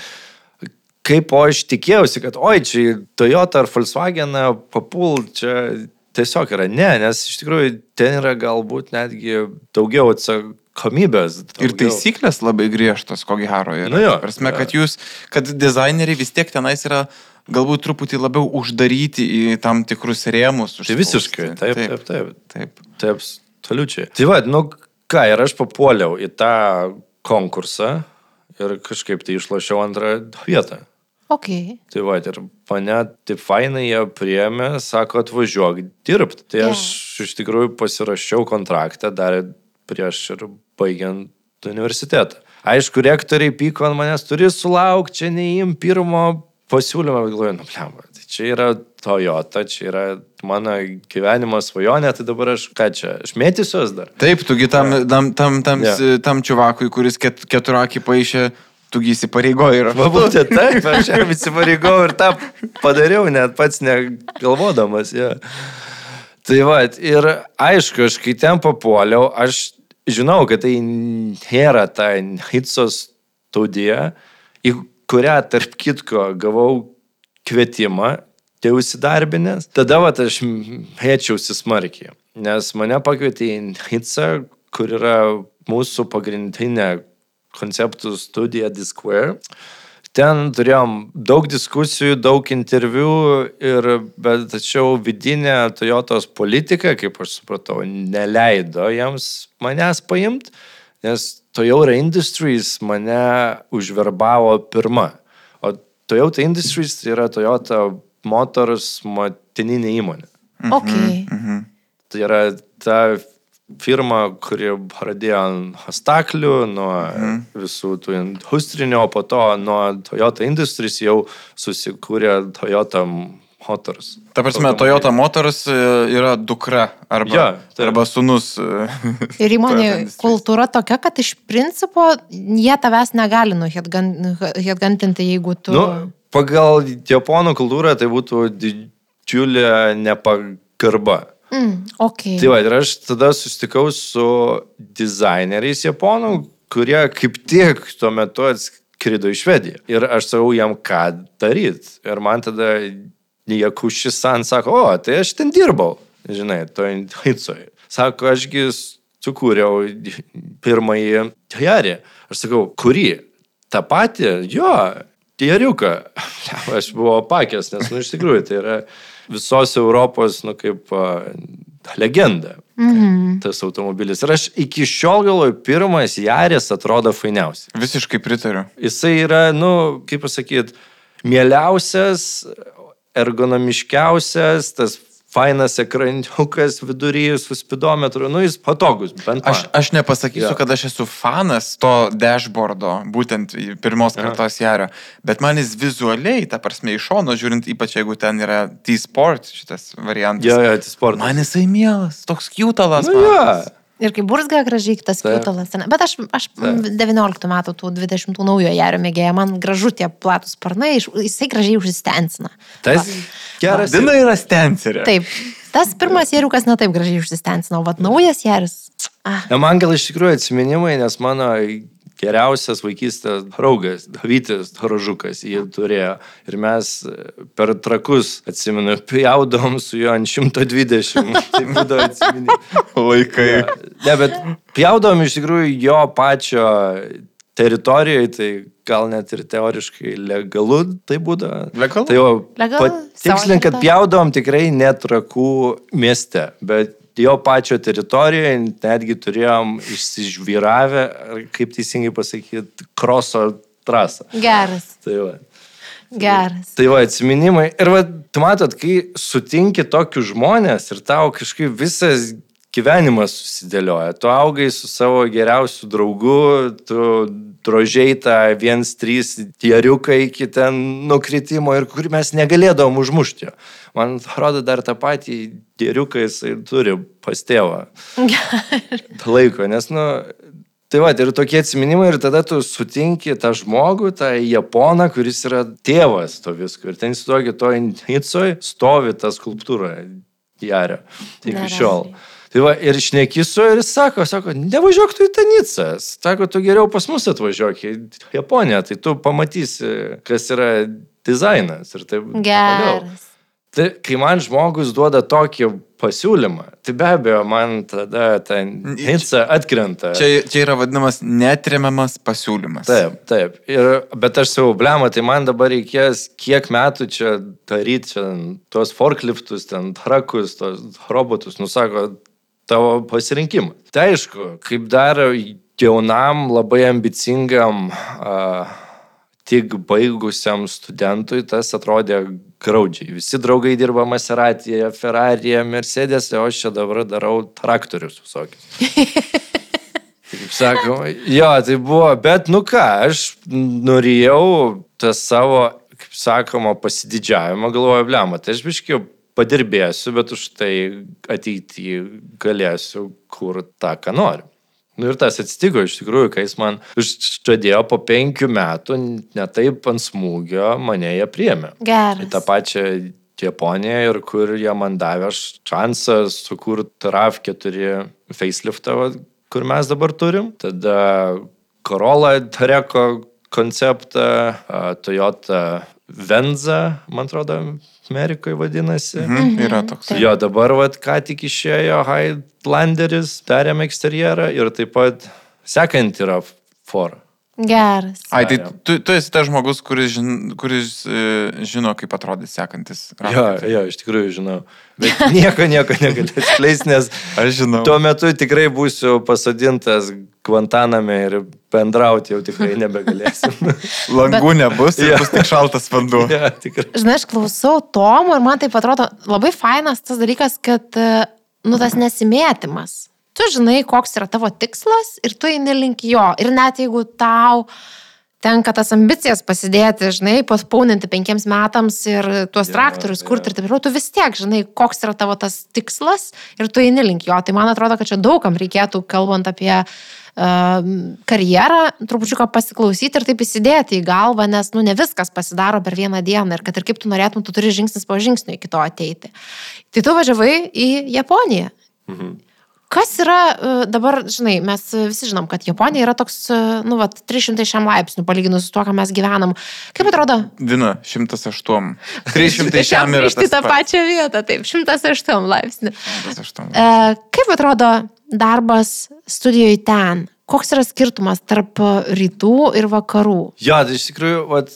kaip o aš tikėjausi, kad oi, čia Toyota ar Volkswagen papul, čia tiesiog yra ne, nes iš tikrųjų ten yra galbūt netgi daugiau atsakomybės. Ir daugiau- taisyklės labai griežtos, ko gero. yra. Nu jo, Prasme, kad jūs, kad dizaineriai vis tiek tenais yra galbūt truputį labiau uždaryti į tam tikrus rėmus. Tai visiškai, taip, taip, taip. taip. Tai absoliučiai. Tai va, nu ką, ir aš papuoliau į tą konkursą ir kažkaip tai išlošiau antrą vietą. Ok. Tai va, ir mane taip fainai jie priemė, sako, atvažiuok dirbti. Tai Jo. aš iš tikrųjų pasirašiau kontraktą dar prieš ir baigiant universitetą. Aišku, rektoriai pyko ant manęs, turi sulaukti, čia neim pirmo pasiūlymą, bet galvoju, nu, blemba, tai čia yra Toyota, čia yra mano gyvenimo svajonė, tai dabar aš ką čia, aš mėtysiuos dar. Taip, tugi tam, tam, tam, tam, yeah. tam čiuvakui, kuris ket, keturakį paaišė, tugi įsipareigojo ir Va, būtent taip, aš jam įsipareigau ir tą padariau, net pats negalvodamas. Ja. Tai va, ir aišku, aš kai ten papuoliau, aš žinau, kad tai nėra ta Hitsos studija, į kurią, tarp kitko, gavau kvietimą, tai užsidarbinęs. Tada va, aš mėčiausi smarkiai, nes mane pakvietė į Hitsą, kur yra mūsų pagrindinė konceptų studija Disquare. Ten turėjom daug diskusijų, daug interviu, ir, bet tačiau vidinė Toyotos politika, kaip aš supratau, neleido jiems manęs paimti, nes Toyota Industries mane užverbavo pirmą. O Toyota Industries tai yra Toyota Motors motininė įmonė. Ok. Mhm. Tai yra ta firma, kuri pradėjo nuo staklių, nuo Mhm. visų tų industrinio, o po to nuo Toyota Industries jau susikūrė Toyota Motors. Ta prasme. Toyota Motors e, yra dukra arba, Jo, taip. arba sunus. e, <laughs> Ir įmonė kultūra tokia, kad iš principo jie tavęs negali nuhitgantinti, jeigu tu... Nu, pagal japonų kultūrą tai būtų didžiulė nepagarba. Mm, ok. Tai va, ir aš tada susitikau su dizaineriais japonų, kurie kaip tik tuo metu atskrido į Švediją. Ir aš sakau jam, ką daryti. Ir man tada Jakušis San sako, o, tai aš ten dirbau, žinai, to Hitsoje. Sako, ašgi sukūriau pirmąjį Jarį. Aš sakau, kurį? Ta pati? Jo, Jariuką. <laughs> Aš buvau pakęs, nes, nu, iš tikrųjų, tai yra visos Europos, nu, kaip legenda. Mhm. Tas automobilis. Ir aš iki šiol galvoju, pirmas Jaris atrodo fainiausiai. Visiškai pritariu. Jisai yra, nu, kaip pasakyti, mieliausias, ergonomiškiausias, tas fainas ekraniukas vidury su spidometru, nu, jis patogus, man. Aš, aš nepasakysiu, Jo. kad aš esu fanas to dashboardo, būtent pirmos kartos jario, bet man jis vizualiai, ta prasme, iš šono žiūrint, ypač jeigu ten yra T-Sport šitas variantas. Jo, jo, tai sportas. Man jisai mielas, toks kiutalas. Nu, jo. Ir kaip burzga gražiai tas kiutalas. Bet aš, aš Taip. 19 metų, tų 20 naujo jario mėgėja, man gražu tie platus sparnai, jisai gražiai užsistensina. Tas Va. geras. Dina yra stencerė. Taip, tas pirmas jėriukas netaip gražiai užsistensino, o vat naujas jėris. Ah, Na, man gal iš tikrųjų atsiminimai, nes mano geriausias vaikystės draugas, Davytis Dorožukas, jį turėjo. Ir mes per trakus, atsimenu, pjaudom su juo ant 120. <laughs> tai būdavo atsiminimai. Laikai. Ne, bet pjaudom iš tikrųjų jo pačio teritorijoje, tai gal net ir teoriškai legalu tai būdavo. Legalu? Tai jau patikslink, kad pjaudom tikrai net trakų mieste, bet jo pačio teritorijoje netgi turėjom išsižvyravę, ar kaip teisingai pasakyti, kroso trasą. geras. Tai va. Geras. Tai va, atsiminimai. Ir va, tu matot, kai sutinki tokius žmonės ir tau kažkaip visas gyvenimas susidėlioja. Tu augai su savo geriausiu draugu, tu drožiai tą 1-3 tieriuką iki ten nukritimo ir kurį mes negalėdavom užmušti. Man atrodo, dar tą patį tieriuką jisai turi pas tėvą. <laughs> Laiko, nes, nu, Tai va, ir tokie atsiminimai, ir tada tu sutinki tą žmogų, tą japoną, kuris yra tėvas to visko. Ir ten stovi to Nicoj, stovi ta skulptūra Jario. Iki šiol. Tai va, ir šnekisu ir jis sako, sako, nevažiuok tu į tą Nicą. Sako, tu geriau pas mus atvažiuok į Japoniją, tai tu pamatysi, kas yra dizainas. Ir taip toliau. Geras. Tai kai man žmogus duoda tokį pasiūlymą, tai be abejo, man tada ta Nica atkrenta. Čia, čia yra vadinamas netremiamas pasiūlymas. Taip, taip. Ir, bet aš savo blemą, tai man dabar reikės kiek metų čia daryti čia tuos forkliftus, ten trakus, tuos robotus, nusako tavo pasirinkimas. Tai aišku, kaip dar jaunam, labai ambicingam, a, tik baigusiam studentui tas atrodė graudžiai. Visi draugai dirba Maseratėje, Ferrari'e, Mercedes'e, o aš čia dabar darau traktorius visokius. <laughs> Kaip sakoma, jo, tai buvo, bet nu ką, aš norėjau tą savo, kaip sakoma, pasididžiavimą, galvoju, blema, tai aš biškiau padirbėsiu, bet už tai ateityje galėsiu kur tą, ką noriu. Nu ir tas atsitiko iš tikrųjų, kai jis man žadėjo po penkių metų, netaip ant smūgio mane jie priemė. Į Geras. tą pačią Japoniją ir kur jie man davė šansą sukurti RAV4 faceliftą, va, kur mes dabar turim. Tada Corolla Treko konceptą, Toyota Venza, man atrodo, Amerikoje vadinasi. Mhm, yra toks. Jo, dabar vat, ką tik išėjo Highlanderis, darėm eksterjerą ir taip pat sekant yra Ford. Geras. Ai, tai tu, tu esi tas žmogus, kuris, žin, kuris e, žino, kaip atrodys sekantis. Jo, jo, iš tikrųjų žinau. Bet <laughs> nieko, nieko negaliu atskleisti, nes <laughs> Aš žinau. tuo metu tikrai būsiu pasadintas Guantaname ir bendrauti jau tikrai <laughs> nebegalėsiu. Langų nebus ir Jo. bus tik šaltas vanduo. ja, tikrai. Žinai, aš klausau Tomo ir man tai atrodo labai fainas tas dalykas, kad, e, nu, tas nesimėtimas. Tu žinai, koks yra tavo tikslas ir tu eini link jo. Ir net jeigu tau tenka tas ambicijas pasidėti, žinai, paspauninti penkiems metams ir tuos Jo, traktorius jo. kurti ir taip toliau, tu vis tiek žinai, koks yra tavo tas tikslas ir tu eini link jo. Tai man atrodo, kad čia daugam reikėtų, kalbant apie uh, karjerą, trupučiuką pasiklausyti ir taip įsidėti į galvą, nes, nu, ne viskas pasidaro per vieną dieną ir kad ir kaip tu norėtum, tu turi žingsnis po žingsnio iki to ateiti. Tai tu važiavai į Japoniją. Mhm. Kas yra e, dabar, žinai, mes visi žinom, kad Japonija yra toks, e, nu, va, 300 šiam laipsnių palyginus su tuo, ką mes gyvenam. Kaip atrodo? Dina, 108. 300 šiam yra tas tą pačią vietą, taip, 108 laipsnių. 108. E, kaip atrodo darbas studijoje ten? Koks yra skirtumas tarp rytų ir vakarų? Jo, tai iš tikrųjų, vat,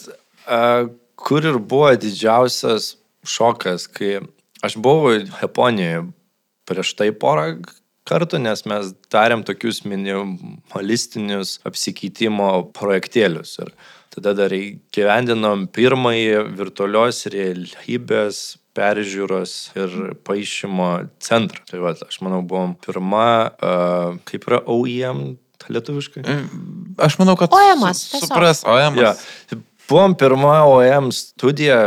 kur ir buvo didžiausias šokas, kai aš buvau Japonijoje prieš tai porą kartų, nes mes darėm tokius minimalistinius apsikeitimo projektėlius. Ir tada dar gyvendinom pirmąjį virtualios realybės peržiūros ir paaišymo centrą. Tai va, aš manau, buvom pirma, uh, kaip yra OEM lietuviškai. Aš manau, kad tiesiog. supras OEM. Ja. Buvom pirma OEM studija,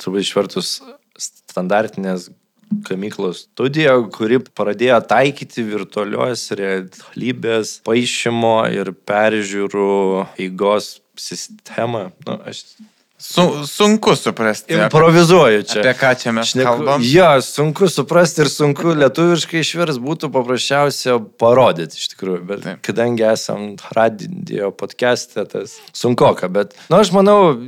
turbūt išvertus standartinės gamyklos studija, kuri pradėjo taikyti virtualios realybės paaišymo ir peržiūrų eigos sistemą. Nu, aš Su, sunku suprasti. improvizuoju čia. Apie ką čia mes kalbam? Jo, sunku suprasti ir sunku lietuviškai išvers būtų paprasčiausia parodyti iš tikrųjų. Bet. Taip. kadangi esam radio podcast'e, tas sunkoka. Bet, na, nu, aš manau,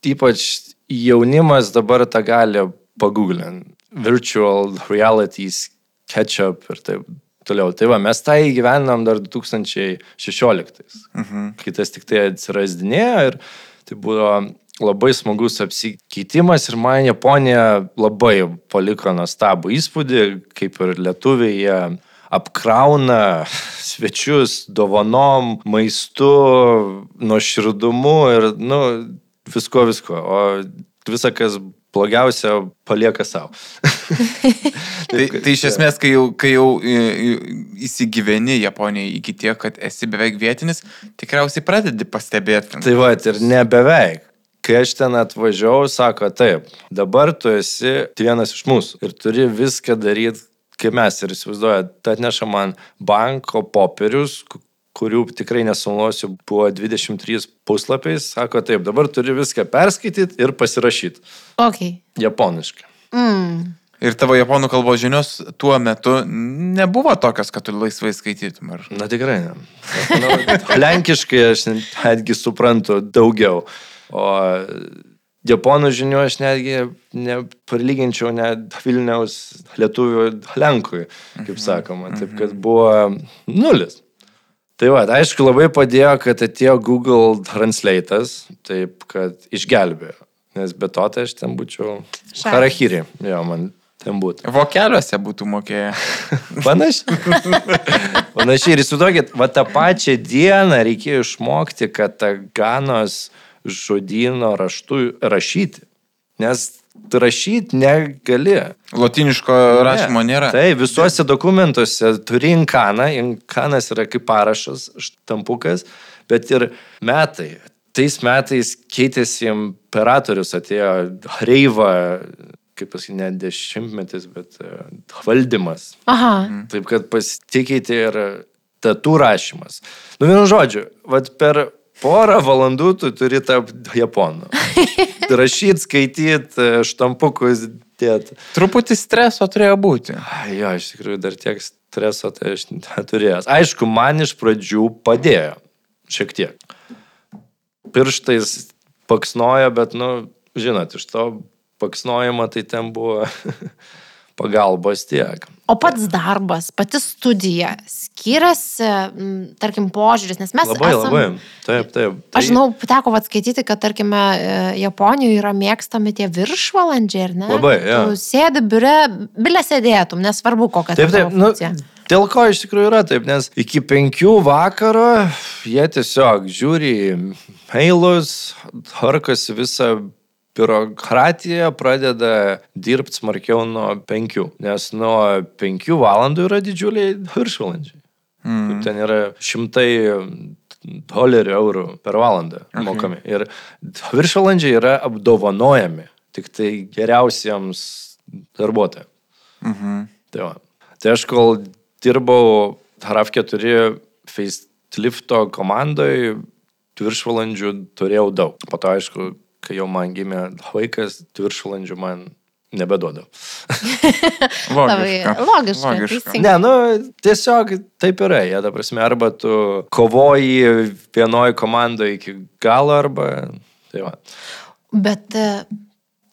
ypač jaunimas dabar tą gali paguglinti. Virtual realities, catch-up ir taip toliau. Tai va, mes tą įgyvenam dar 2016 Mhm. kai tas tik tai atsirasdinėjo ir tai buvo labai smagus apsikeitimas ir man Japonija labai paliko nuostabų įspūdį, kaip ir lietuviai jie apkrauna svečius dovanom, maistu, nuoširdumu ir, nu, visko, visko, o visa, kas blogiausia, palieka savo. <laughs> Tai, tai iš esmės, kai jau, kai jau į- į- įsigyveni Japonijai iki tiek, kad esi beveik vietinis, tikriausiai pradedi pastebėti. Tai va, ir nebeveik. Kai aš ten atvažiavau, sako, taip, dabar tu esi vienas iš mūsų ir turi viską daryti, kaip mes ir įsivaizduoju, tai atneša man banko popierius, kurių tikrai nesunuosiu, buvo 23 puslapiais, sako, taip, dabar turi viską perskaityti ir pasirašyti. Ok. Japoniškai. Mm. Ir tavo japonų kalbos žinios tuo metu nebuvo tokios, kad tu laisvai skaitytum. Ar... Na tikrai ne. Nu, <laughs> lenkiškai aš netgi suprantu daugiau. O japonų žinių aš netgi neprilyginčiau net Vilniaus lietuvių Lenkui, kaip sakoma. Taip kad buvo nulis. Tai va, aišku, labai padėjo, kad atėjo Google Translate'as, taip kad išgelbėjo. Nes be to tai aš ten būčiau Šaras. Harahiri. Jo, man ten būtų. Vokeliuose būtų mokėję. <laughs> Panašiai. <laughs> Panašiai. Ir įsivaizduokit, va tą pačią dieną reikėjo išmokti, kad tą ganos žodino raštų rašyti. Nes rašyti negali. Lotiniško rašymo Ne. nėra. Tai visuose dokumentuose turi inkaną, inkanas yra kaip parašas, štampukas, bet ir metai. Tais metais keitėsi imperatorius, atėjo Reiva, kaip pasakyti, ne dešimtmetis, bet e, valdymas. Aha. Taip kad pasikeitė ir tatų rašymas. Nu, vienu žodžiu, vad per porą valandų tu turi tapti japonu. <laughs> Rašyti, skaityti, štampukus dėti. Truputį streso turėjo būti. Ai, Jo, iš tikrųjų dar tiek streso tai aš neturėjęs. Aišku, man iš pradžių padėjo. Šiek tiek. Pirštais paksnojo, bet, nu, žinot, iš to paksnojimo tai ten buvo <laughs> pagalbos tiek. O pats darbas, pati studija skiriasi, tarkim, požiūris, nes mes Labai, esam... labai. Taip, taip. Tai Aš žinau, teko atskaityti, kad, tarkime, e, Japonijoje yra mėgstami tie viršvalandžiai, ar ne? Labai, jo. Tu sėdi biure, bilė sėdėtum, nesvarbu kokia Taip, ta taip, tavo nu, dėl ko iš tikrųjų yra taip, nes iki penkių vakaro jie tiesiog žiūri mailus, harkosi visą biurokratiją, pradeda dirbti smarkiau nuo penkių, nes nuo penkių valandų yra didžiuliai viršvalandžiai. Mm. Ten yra šimtai dolerių, eurų per valandą okay. mokami. Ir viršvalandžiai yra apdovanojami tik tai geriausiems darbuotojams. Mhm. Tai, va. tai aš kol dirbau Haraf 4 facelifto komandoje, viršvalandžių turėjau daug. Po to, aišku, kai jau man gimė vaikas, viršvalandžių man nebeduoda. <laughs> Labai logiška, Logiška. teisingai. Ne, nu, tiesiog taip yra. Jie, ta prasme, arba tu kovoji vienoje komandoje iki galo, arba... Tai va. Bet e,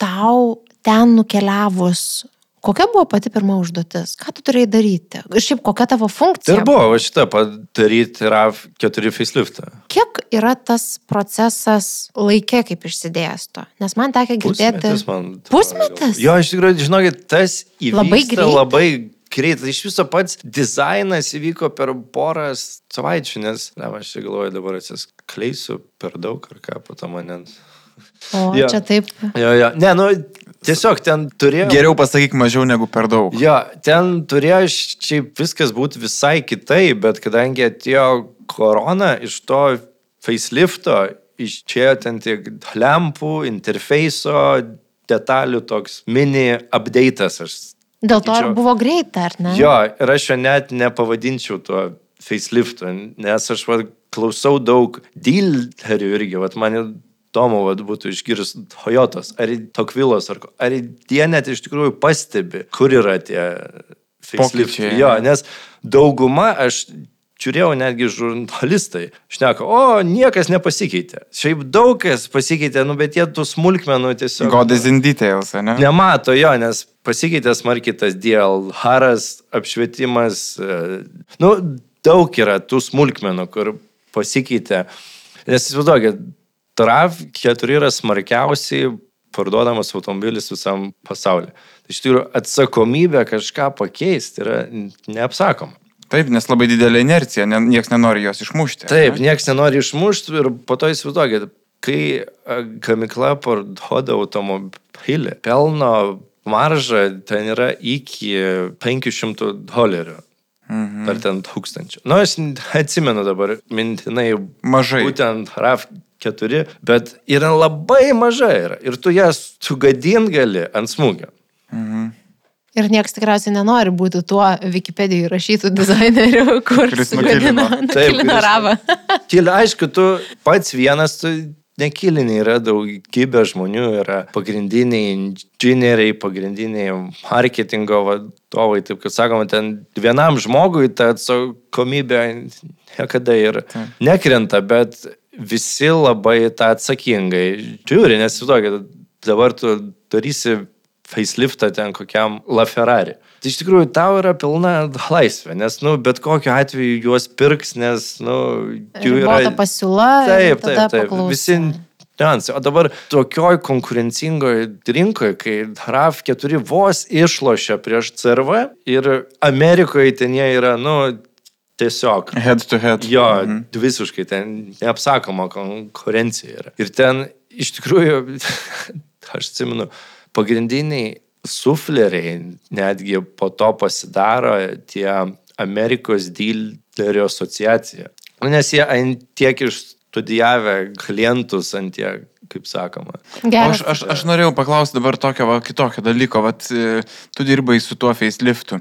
tau ten nukeliavus, kokia buvo pati pirma užduotis? Ką tu turėjai daryti? Ir šiaip kokia tavo funkcija? Ir buvo šitą padaryti RAV 4 faceliftą. Kiek yra tas procesas laikė, kaip išsidėsto? Nes man tekia girdėti. Pusmetis man. Pusmetis? Jo, iš tikrųjų, žinokit, tas įvyko Labai greitai? Labai greitai. Iš viso pats dizainas įvyko per porą savaičių, nes, na, aš čia galvoju, dabar atsiskleisiu per daug ar ką, po to mane. O Jo. čia taip. Jo, jo. Ne, nu, tiesiog ten turėjo. Geriau pasakyk mažiau negu per daug. Jo, ten turėjo šiaip viskas būti visai kitaip, bet kadangi atėjo korona iš to facelifto, išėjo ten tiek lempų, interfeiso, detalių toks mini update'as. Aš Dėl to ir buvo greita, ar ne? Jo, ir aš jo net nepavadinčiau tuo faceliftu, nes aš va, klausau daug dealerių irgi, va, man įdomu va, būtų išgirs Toyotos, ar Tokvilos, ar, ar jie net iš tikrųjų pastebi, kur yra tie faceliftai. Jo, ne? nes dauguma aš žiūrėjau netgi žurnalistai, šneka, o niekas nepasikeitė. Šiaip daug kas pasikeitė, nu bet jie tų smulkmenų tiesiog... God is in details, ne? Nemato jo, nes pasikeitė smarkiai tas dėl haras, apšvietimas. e, Nu, daug yra tų smulkmenų, kur pasikeitė. Nes įsivaizduokit, TRAV 4 yra smarkiausiai parduodamas automobilis visam pasauliu. Tai iš tikrųjų atsakomybė kažką pakeisti yra neapsakoma. Taip, nes labai didelė inercija, ne, niekas nenori jos išmušti. Taip, ne? niekas nenori išmušti ir po to įsivaizduokit, kai gamikla parduoda automobilį, pelno marža ten yra iki 500 dolerių. Mhm. Ar ten tūkstančių. Nu, aš atsimenu dabar mintinai. Mažai. Būtent RAV4, bet yra labai mažai. Yra. Ir tu jas sugadin gali ant smūgio. Mhm. Ir niekas tikriausiai nenori būti tuo Wikipedijoje rašytų dizaineriu, kur nukilino. Taip, kuris- ravą. Tyli, aišku, tu pats vienas, tu nekiliniai yra daugybė žmonių, yra pagrindiniai inžinieriai, pagrindiniai marketingo vadovai, taip kaip sakoma, ten vienam žmogui ta atsakomybė niekada ir nekrenta, bet visi labai tą atsakingai žiūri, nes tokia, dabar tu darysi faceliftą ten kokiam LaFerrari. Tai iš tikrųjų tau yra pilna <laughs> laisvė, nes, nu, bet kokiu atveju juos pirks, nes, nu, jų yra... Ribota pasiūla. Taip, taip, taip. paklausa. Visi niuansai. O dabar tokioj konkurencingoje rinkoje, kai RAV4 vos išlošia prieš CRV ir Amerikoje ten jie yra, nu, tiesiog. Head to head. Jo, Mhm. visiškai ten neapsakoma konkurencija yra. Ir ten iš tikrųjų, <laughs> aš atsimenu, pagrindiniai sufleriai netgi po to pasidaro tie Amerikos dylerių asociacija. Nu, Nes jie ant tiek išstudijavę klientus, ant tiek, kaip sakoma. Geras. Aš, aš, aš norėjau paklausti dabar tokio va, kitokio dalyko, vat, tu dirbai su tuo faceliftu.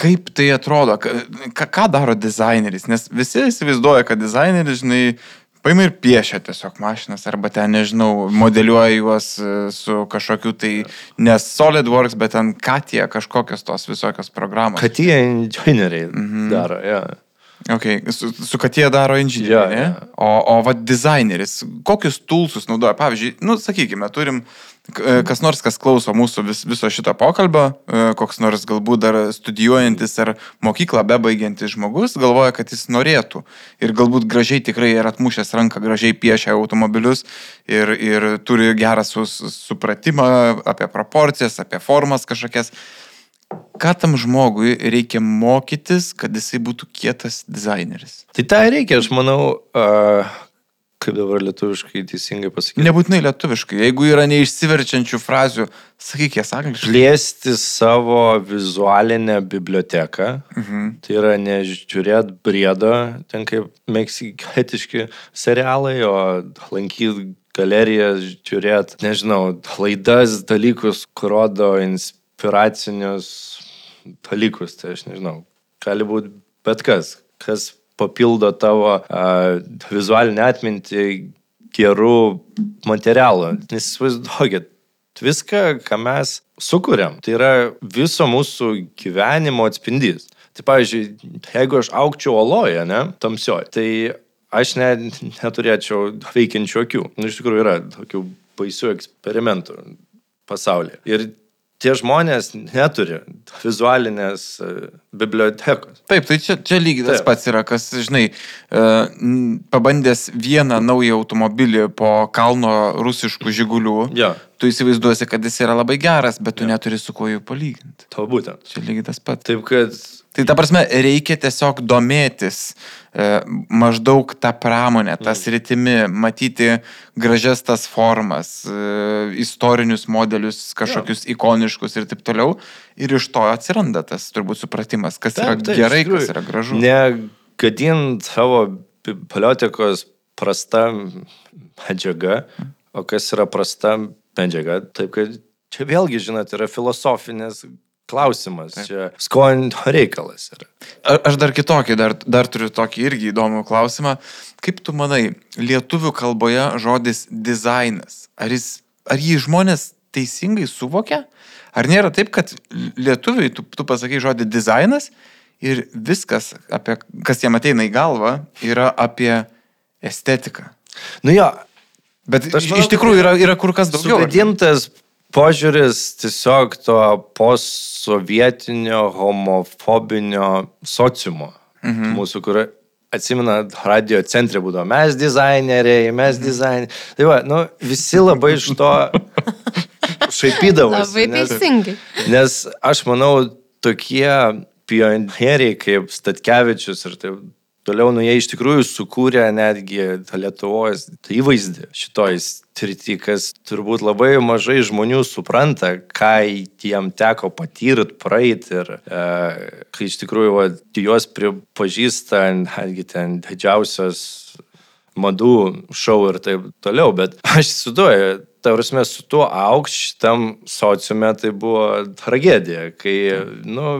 Kaip tai atrodo, ką, ką daro dizaineris? Nes visi įsivaizduoja, kad dizaineris, žinai, paima ir piešia tiesiog mašinas, arba ten, nežinau, modeliuoja juos e, su kažkokiu tai, ne SolidWorks, bet ten Katija, kažkokios tos visokios programos. Jie inžinieriai mhm. daro, ja. Okay. Su, su Katija daro inžinieriai, jo. ne? O, o va dizaineris, kokius tulsus naudoja? Pavyzdžiui, nu, sakykime, turim kas nors, kas klauso mūsų vis, viso šito pokalbio, e, koks nors galbūt dar studijuojantis ar mokyklą bebaigiantis žmogus, galvoja, kad jis norėtų. Ir galbūt gražiai tikrai yra atmušęs ranką, gražiai piešia automobilius ir, ir turi gerą sus, supratimą apie proporcijas, apie formas kažkokias. Ką tam žmogui reikia mokytis, kad jisai būtų kietas dizaineris? Tai tai reikia, aš manau, uh, kaip dabar lietuviškai teisingai pasakyti. Nebūtinai lietuviškai. Jeigu yra neišsiverčiančių frazių, sakyk jas angliškai. Plėsti savo vizualinę biblioteką. Mhm. Tai yra nežiūrėt briedo, ten kaip meksiketiški serialai, o lankyti galeriją, žiūrėt, nežinau, laidas, dalykus, kur rodo inspiracinius dalykus. Tai aš nežinau, gali būti bet kas, kas papildo tavo uh, vizualinę atmintį gerų materialų. Nes įsivaizduokit, viską, ką mes sukūrėm, tai yra viso mūsų gyvenimo atspindys. Tai pavyzdžiui, jeigu aš aukčiau oloje, ne, tamsioje, tai aš ne, neturėčiau veikiančių akių. Nu, iš tikrųjų yra tokių baisių eksperimentų pasaulyje. Ir tie žmonės neturi vizualinės e, bibliotekos. Taip, tai čia, čia lygiai tas pats yra, kas, žinai, e, pabandęs vieną naują automobilį po kalno rusiškų žigulių, Jo, tu įsivaizduosi, kad jis yra labai geras, bet tu neturi su kuo jų palyginti. to būtent. Čia lygiai tas pats. Taip, kad Tai ta prasme, reikia tiesiog domėtis e, maždaug tą pramonę, tą sritimi, matyti gražias tas formas, e, istorinius modelius, kažkokius ikoniškus ir taip toliau. Ir iš to atsiranda tas turbūt supratimas, kas Taip, yra taip, gerai, tikrųjų. kas yra gražu. Negadint savo bibliotekos prasta medžiaga, o kas yra prasta medžiaga. Taip, kad čia vėlgi, žinot, yra filosofinės klausimas, Taip. čia skonio reikalas yra. A- Aš dar kitokį, dar, dar turiu tokį irgi įdomų klausimą. Kaip tu manai, lietuvių kalboje žodis dizainas, ar, jis, ar jį žmonės teisingai suvokia? Ar nėra taip, kad lietuviui tu, tu pasakai žodį dizainas ir viskas, apie, kas jam ateina į galvą, yra apie estetiką. Nu jo, Bet manau, iš tikrųjų yra, yra kur kas daugiau. sugadintas požiūris tiesiog to postsovietinio homofobinio sociumo mhm. mūsų, kur atsimena, radio centre būdavo mes dizaineriai, mes Mhm. dizaineriai. Tai va, nu, visi labai iš to <laughs> šaipydavosi. Labai nes- teisingai. Nes aš manau, tokie pionieriai kaip Statkevičius ir taip toliau, nu jie iš tikrųjų sukūrė netgi Lietuvos įvaizdį šitoj srity, kas turbūt labai mažai žmonių supranta, ką jiem teko patyrti, praeiti ir e, kai iš tikrųjų va, juos pripažįsta netgi ten didžiausios madų šou ir taip toliau, bet aš įsivaizduoju, ta prasme, su tuo aukš šitam sociume tai buvo tragedija, kai, nu,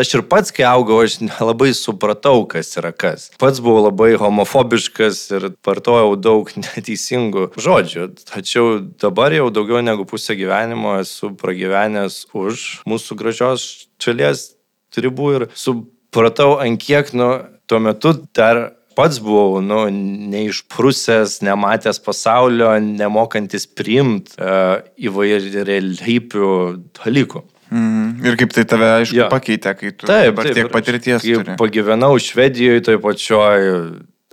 aš ir pats, kai augau, aš nelabai supratau, kas yra kas. Pats buvau labai homofobiškas ir vartojau daug <laughs> neteisingų žodžių. Tačiau dabar jau daugiau negu pusę gyvenimo esu pragyvenęs už mūsų gražios šalies ribų ir supratau, ant kiek, nu, tuo metu dar pats buvau, nu, neišprusęs, nematęs pasaulio, nemokantis priimti uh, įvairialypių dalykų. Mm, ir kaip tai tave, aišku, Jo. pakeitė, kai tu Taip, dabar taip, tiek patirties kai turi. Pagyvenau Švedijoje, toj pačioj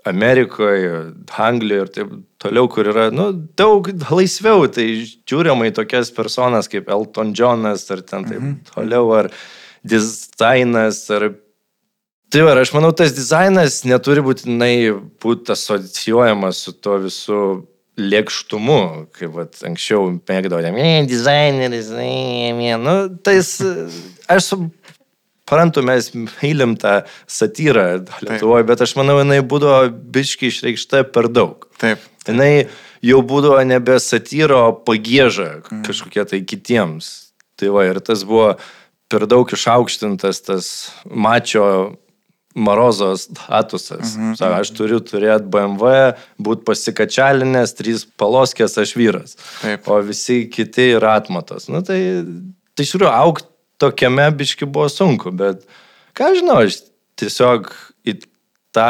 Amerikoje, Anglijoje ir taip toliau, kur yra nu, daug laisviau, tai žiūrima į tokias personas kaip Elton Johnas ar ten taip Mhm. toliau, ar dizainas, ar... Tai ir aš manau, tas dizainas neturi būtinai būti asocijuojamas su to visų lėkštumu, kaip vat, anksčiau mėgdavome, ne, dizaineris, ne, ne, nu, tais, aš suprantu, mes mylim tą satyrą Lietuvoje, bet aš manau, jinai būdavo biški išreikšta per daug. Taip. Jinai jau būdavo nebe satyro, pagėža kažkokie tai kitiems. Tai va, ir tas buvo per daug išaukštintas tas mačio Marozos statusas. Mhm. Sako, aš turiu turėti BMW, būti pasikačialinęs, trys paloskės, aš vyras. Taip. O visi kiti yra atmatos. Nu, tai, tai iš tikrųjų, aukti tokiame biški buvo sunku, bet ką žinau, aš tiesiog į tą,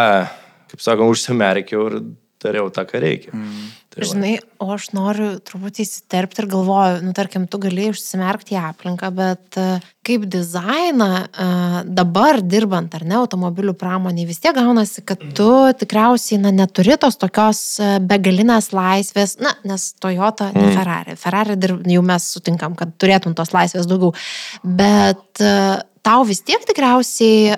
kaip sakoma, užsimerkiau ir dariau tą, ką reikia. Mm. Tai va. Žinai, o aš noriu truputį įsiterpti ir galvoju, nu, tarkim, tu galėjai užsimerkti į aplinką, bet e, kaip dizainą e, dabar dirbant ar ne automobilių pramoniai, vis tiek gaunasi, kad tu tikriausiai na, neturi tos tokios e, begalinės laisvės, na, nes Toyota, ne Ferrari. Ferrari dirb, jau mes sutinkam, kad turėtum tos laisvės daugiau. Bet tau vis tiek tikriausiai,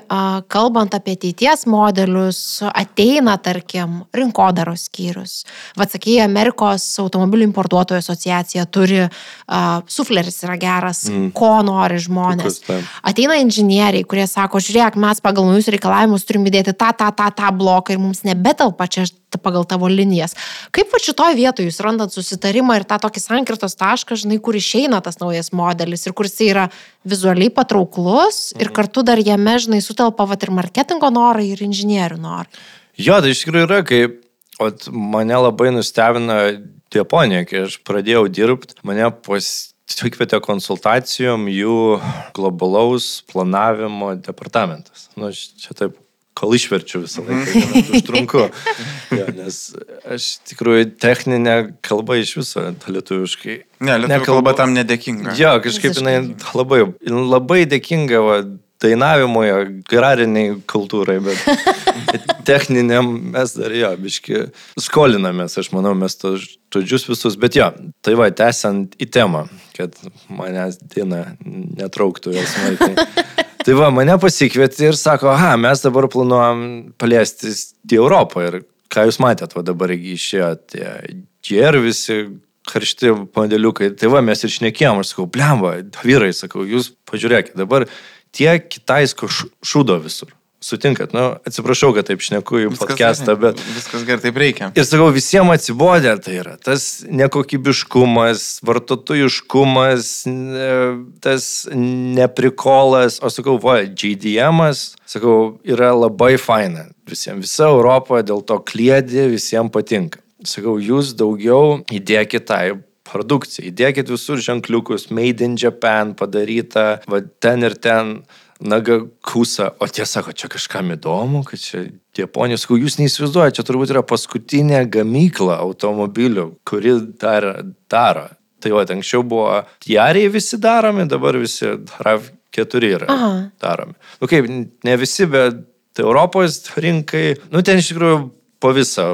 kalbant apie ateities modelius, ateina, tarkim, rinkodaros skyrius. Vatsakai, Amerikos automobilių importuotojų asociacija turi, a, sufleris yra geras, mm. ko nori žmonės. Ateina inžinieriai, kurie sako, žiūrėk, mes pagal naujus reikalavimus turim įdėti tą, tą, tą, tą bloką ir mums nebetelpa čia pagal tavo linijas. Kaip va šitoje vietoje jūs randat susitarimą ir tą tokį sankirtos tašką, žinai, kur išeina tas naujas modelis ir kur jis yra vizualiai patrauklus ir kartu dar jame, žinai, sutelpa va ir marketingo norai ir inžinierių norai. Jo, tai iš tikrųjų yra, kai ot, mane labai nustebino Japonija, kai aš pradėjau dirbti, mane pasikvietė konsultacijom jų globalaus planavimo departamentas. Nu, aš čia taip, kol išverčiu visą laiką, gana užtrunku. <laughs> Jo, nes aš tikrųjų techninę kalbą iš viso lietuviškai. Ne, lietuvių nekalbu. kalba tam nedėkinga. Jo, kažkaip jinai labai, labai dėkinga va, dainavimui, agrariniai kultūrai, bet <laughs> techniniam mes dar jo, biški skolinamės, aš manau, mes tos žodžius visus, bet jo, tai va, tęsiant į temą, kad manęs diena netrauktų jos smarkiai. <laughs> Tai va, mane pasikvietė ir sako, aha, mes dabar planuojam plėstis į Europą ir ką jūs matėt, va dabar išėjo tie GR visi karšti modeliukai. Tai va, mes ir šnekėjom, aš sakau, blemba, vyrai, sakau, jūs pažiūrėkit, dabar tiek kitaisko š- šūdo visur. Sutinkat, nu, atsiprašau, kad taip šneku į podcastą, bet... Viskas gerai, taip reikia. Ir sakau, visiems atsibodė, tai yra tas nekokybiškumas, vartotojiškumas, tas neprikolas, o sakau, va, GDM, sakau, yra labai faina visiems. Visa Europa dėl to klėdė, visiems patinka. Sakau, jūs daugiau įdėkit tai produkciją, įdėkit visur ženkliukus, made in Japan padaryta, va, ten ir ten. Naga kusa, o tie sako, čia kažkam įdomu, kad čia Japonijos, sakau, jūs neįsivaizduojate, čia turbūt yra paskutinė gamykla automobilių, kuri dar daro. Tai va, anksčiau buvo Jariai visi daromi, dabar visi RAV4 yra Aha. daromi. Nu kaip, ne visi, bet Europos rinkai, nu ten iš tikrųjų po visą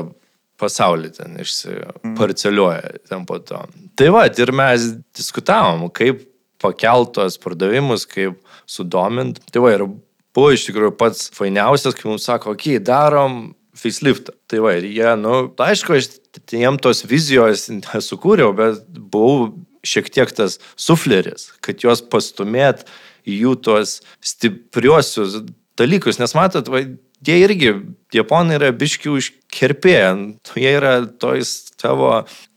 pasaulį ten išsiparceliuoja ten po to. Tai va, ir mes diskutavom, kaip pakeltos pardavimus, kaip sudomint. Tai va, ir buvo iš tikrųjų pats fainiausias, kai mums sako, okei, okay, darom faceliftą. Tai va, ir jie, nu, aišku, aš jiem tos vizijos nesukūriau, bet buvau šiek tiek tas sufleris, kad juos pastumėt į jų tuos stipriuosius dalykus, nes matot, va, jie irgi, japonai yra biškių užkerpėję, jie yra toj savo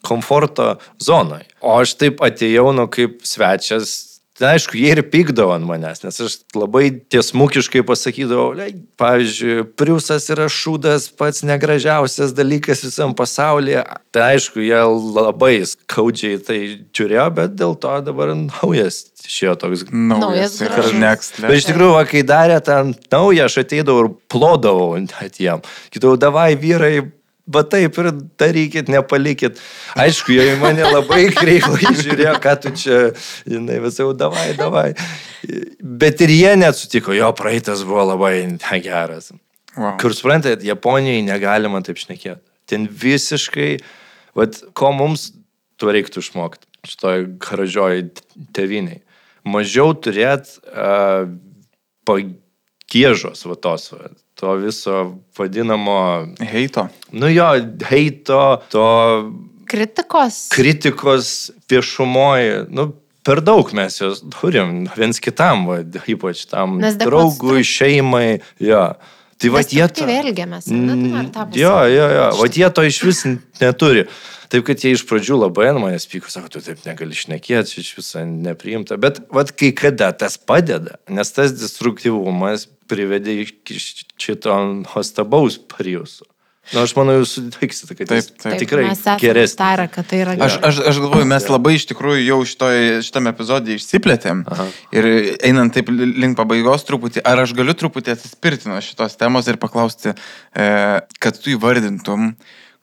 komforto zonoje. O aš taip atėjau, nu, kaip svečias Tai aišku, jie ir pykdavo ant manęs, nes aš labai tiesmukiškai pasakydavau, pavyzdžiui, Priusas yra šūdas, pats negražiausias dalykas visam pasaulyje. Tai aišku, jie labai skaudžiai tai žiūrėjo, bet dėl to dabar naujas išėjo toks naujas karneks. Bet iš tikrųjų, va, kai darė tą naują, aš ateidavau ir plodavau net jam. Kitau, davai vyrai, va taip ir darykit, nepalikit. Aišku, jie į mane labai <laughs> kreivai žiūrėjo, ką tu čia, žinai, visai jau davai, davai. Bet ir jie net sutiko, jo praeitas buvo labai geras. Wow. Kur suprantat, Japonijai negalima taip šnekėti. Ten visiškai, vad, ko mums tuo reiktų išmokti šitoj gražioj teviniai. Mažiau turėt uh, pagėžos, va tos, va, to viso vadinamo... Heito. Nu jo, heito, to... Kritikos. Kritikos viešumoje. Nu, per daug mes jos turim viens kitam, va, ypač tam draugui, šeimai. Jo. Tai va jie... Tai vėlgiamės. Jo, jo, jo. Va jie to iš vis neturi. Taip, kad jie iš pradžių labai ant manęs pyko, sako, tu taip negali šnekėti, iš viso nepriimta. Bet vad kai kada tas padeda, nes tas destruktyvumas privedė iki šito nuostabaus pariuso. Na, nu, aš manau, jūs sutiksite, kad taip, taip. tikrai geresnis. Tarą, kad tai yra gerai. Aš, aš, aš galvoju, mes labai iš tikrųjų jau šitoj, šitame epizode išsiplėtėm Aha. ir einant taip link pabaigos truputį, ar aš galiu truputį atsispirti nuo šitos temos ir paklausti, e, kad tu įvardintum,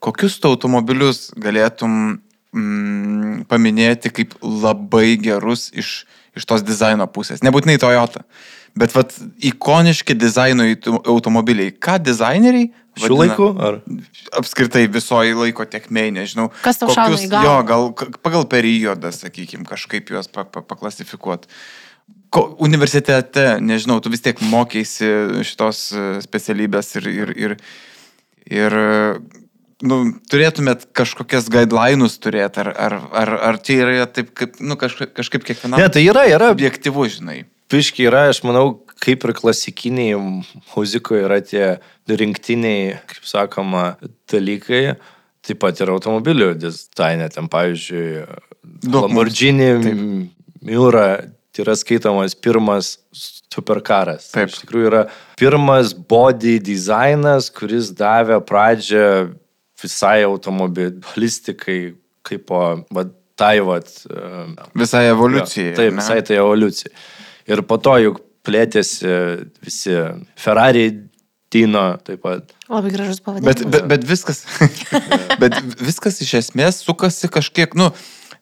kokius tu automobilius galėtum mm, paminėti kaip labai gerus iš, iš tos dizaino pusės. Nebūtinai Toyota. Bet vat, ikoniški dizaino automobiliai. Ką dizaineriai? Šių laikų? Ar? Apskritai visoji laiko tekmei, nežinau. Kas tau šauna į galvą? Jo, gal pagal periodą, sakykime, kažkaip juos pa, pa, paklasifikuoti. Ko, universitete, nežinau, tu vis tiek mokėsi šitos e, specialybės ir, ir, ir, ir nu, turėtumėt kažkokias guideline'us turėti, ar, ar, ar, ar čia yra taip, kaip, nu, kažkaip, kažkaip kiekvienam. Ne, tai yra, yra. Objektyvu, žinai piški yra, aš manau, kaip ir klasikiniai muzikoje yra tie rinktiniai, kaip sakoma, dalykai. Taip pat ir automobilių dizainė, ten pavyzdžiui, Lamborghini Miura tai yra skaitomas pirmas superkaras. Taip. Iš tikrųjų yra pirmas body dizainas, kuris davė pradžią visai automobilistikai, kaip po, va, tai va. Visai evoliucijai. Ja, taip, ne? visai tai evoliucijai. Ir po to juk plėtėsi visi Ferrari, Tino taip pat. Labai gražus pavadinimas. Bet, bet, bet, viskas, <laughs> bet viskas iš esmės sukasi kažkiek, nu,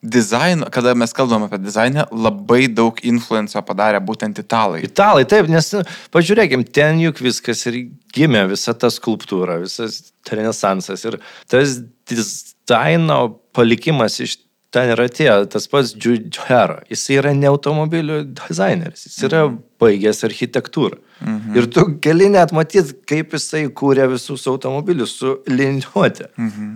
dizaino, kada mes kalbam apie dizainą, labai daug influenco padarė būtent italai. Italai, taip, nes nu, pažiūrėkim, ten juk viskas ir gimė, visa ta skulptūra, visas renesansas ir tas dizaino palikimas iš ten yra tie, tas pats Giugiaro, jis yra ne automobilių dizaineris, jis yra mhm. baigęs architektūrą. Mhm. Ir tu gali net matyti, kaip jisai kūrė visus automobilius su liniuotė. Mhm.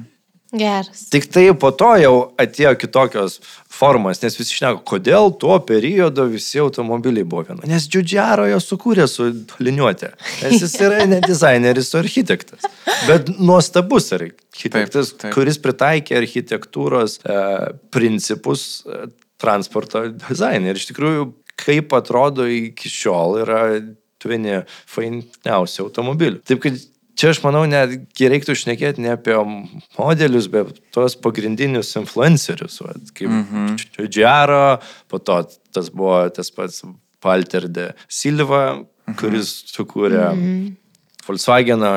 Geras. Tik tai po to jau atėjo kitokios formos, nes visi šneka, kodėl tuo periodu visi automobiliai buvo viena. Nes Džiudžiaro jo sukūrė su liniuotė. Nes jis yra ne dizaineris, o architektas. Bet nuostabus architektas, taip, taip. kuris pritaikė architektūros e, principus e, transporto dizainą. Ir iš tikrųjų, kaip atrodo iki šiol, yra vieni fainiausių automobilių. Taip kad čia aš manau, netgi reiktų šnekėti ne apie modelius, bet tuos pagrindinius influencerius, va, kaip mm -hmm. Džiaro, po to tas buvo tas pats Walter de Silva, mm -hmm. kuris sukūrė mm -hmm. Volkswageną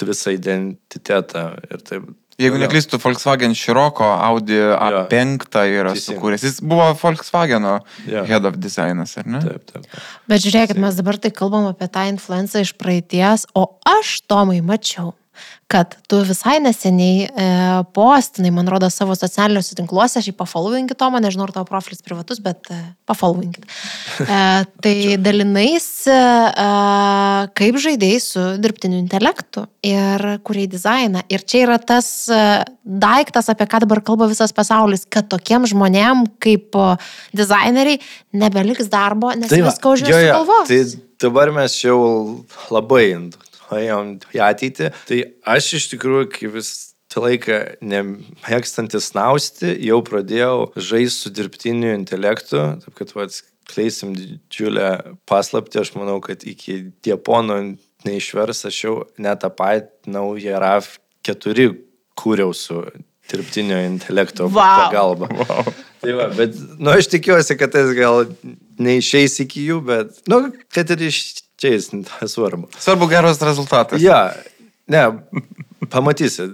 visą identitetą ir taip Jeigu neklystu, Volkswagen Široko Audi A5 yra Teisim. sukūręs. Jis buvo Volkswageno ja. head of designas, ar ne? Taip, taip. Bet žiūrėkit, mes dabar tai kalbam apie tą influenciją iš praeities, o aš Tomai mačiau kad tu visai neseniai e, postinai, man rodo, savo socialiniuose tinkluose, aš jį pafollowinkit Tomą, nežinau, ar tavo profilis privatus, bet e, pafollowinkit. E, <laughs> tai dalinais, e, kaip žaidėjai su dirbtiniu intelektu ir kuriai dizainą. Ir čia yra tas e, daiktas, apie ką dabar kalba visas pasaulis, kad tokiem žmonėm kaip e, dizaineriai nebeliks darbo, nes Tai viską už jo, juos jo, sugalvos. Tai dabar mes jau labai ėjom į ateitį. Tai aš iš tikrųjų, kai vis tą laiką nemėgstantis nausti, jau pradėjau žaisti su dirbtiniu intelektu, taip kad va, kleisim didžiulę paslapti, aš manau, kad iki Japono neišvers, aš jau net tą patį naują RAV 4 kūriau su dirbtinio intelekto Vau. pagalba. Wow. Tai va, bet, nu, aš tikiuosi, kad tas gal neišeis iki jų, bet, nu, kad ir išeis, nesvarbu. Svarbu geras rezultatas. Ja, ne, pamatysi.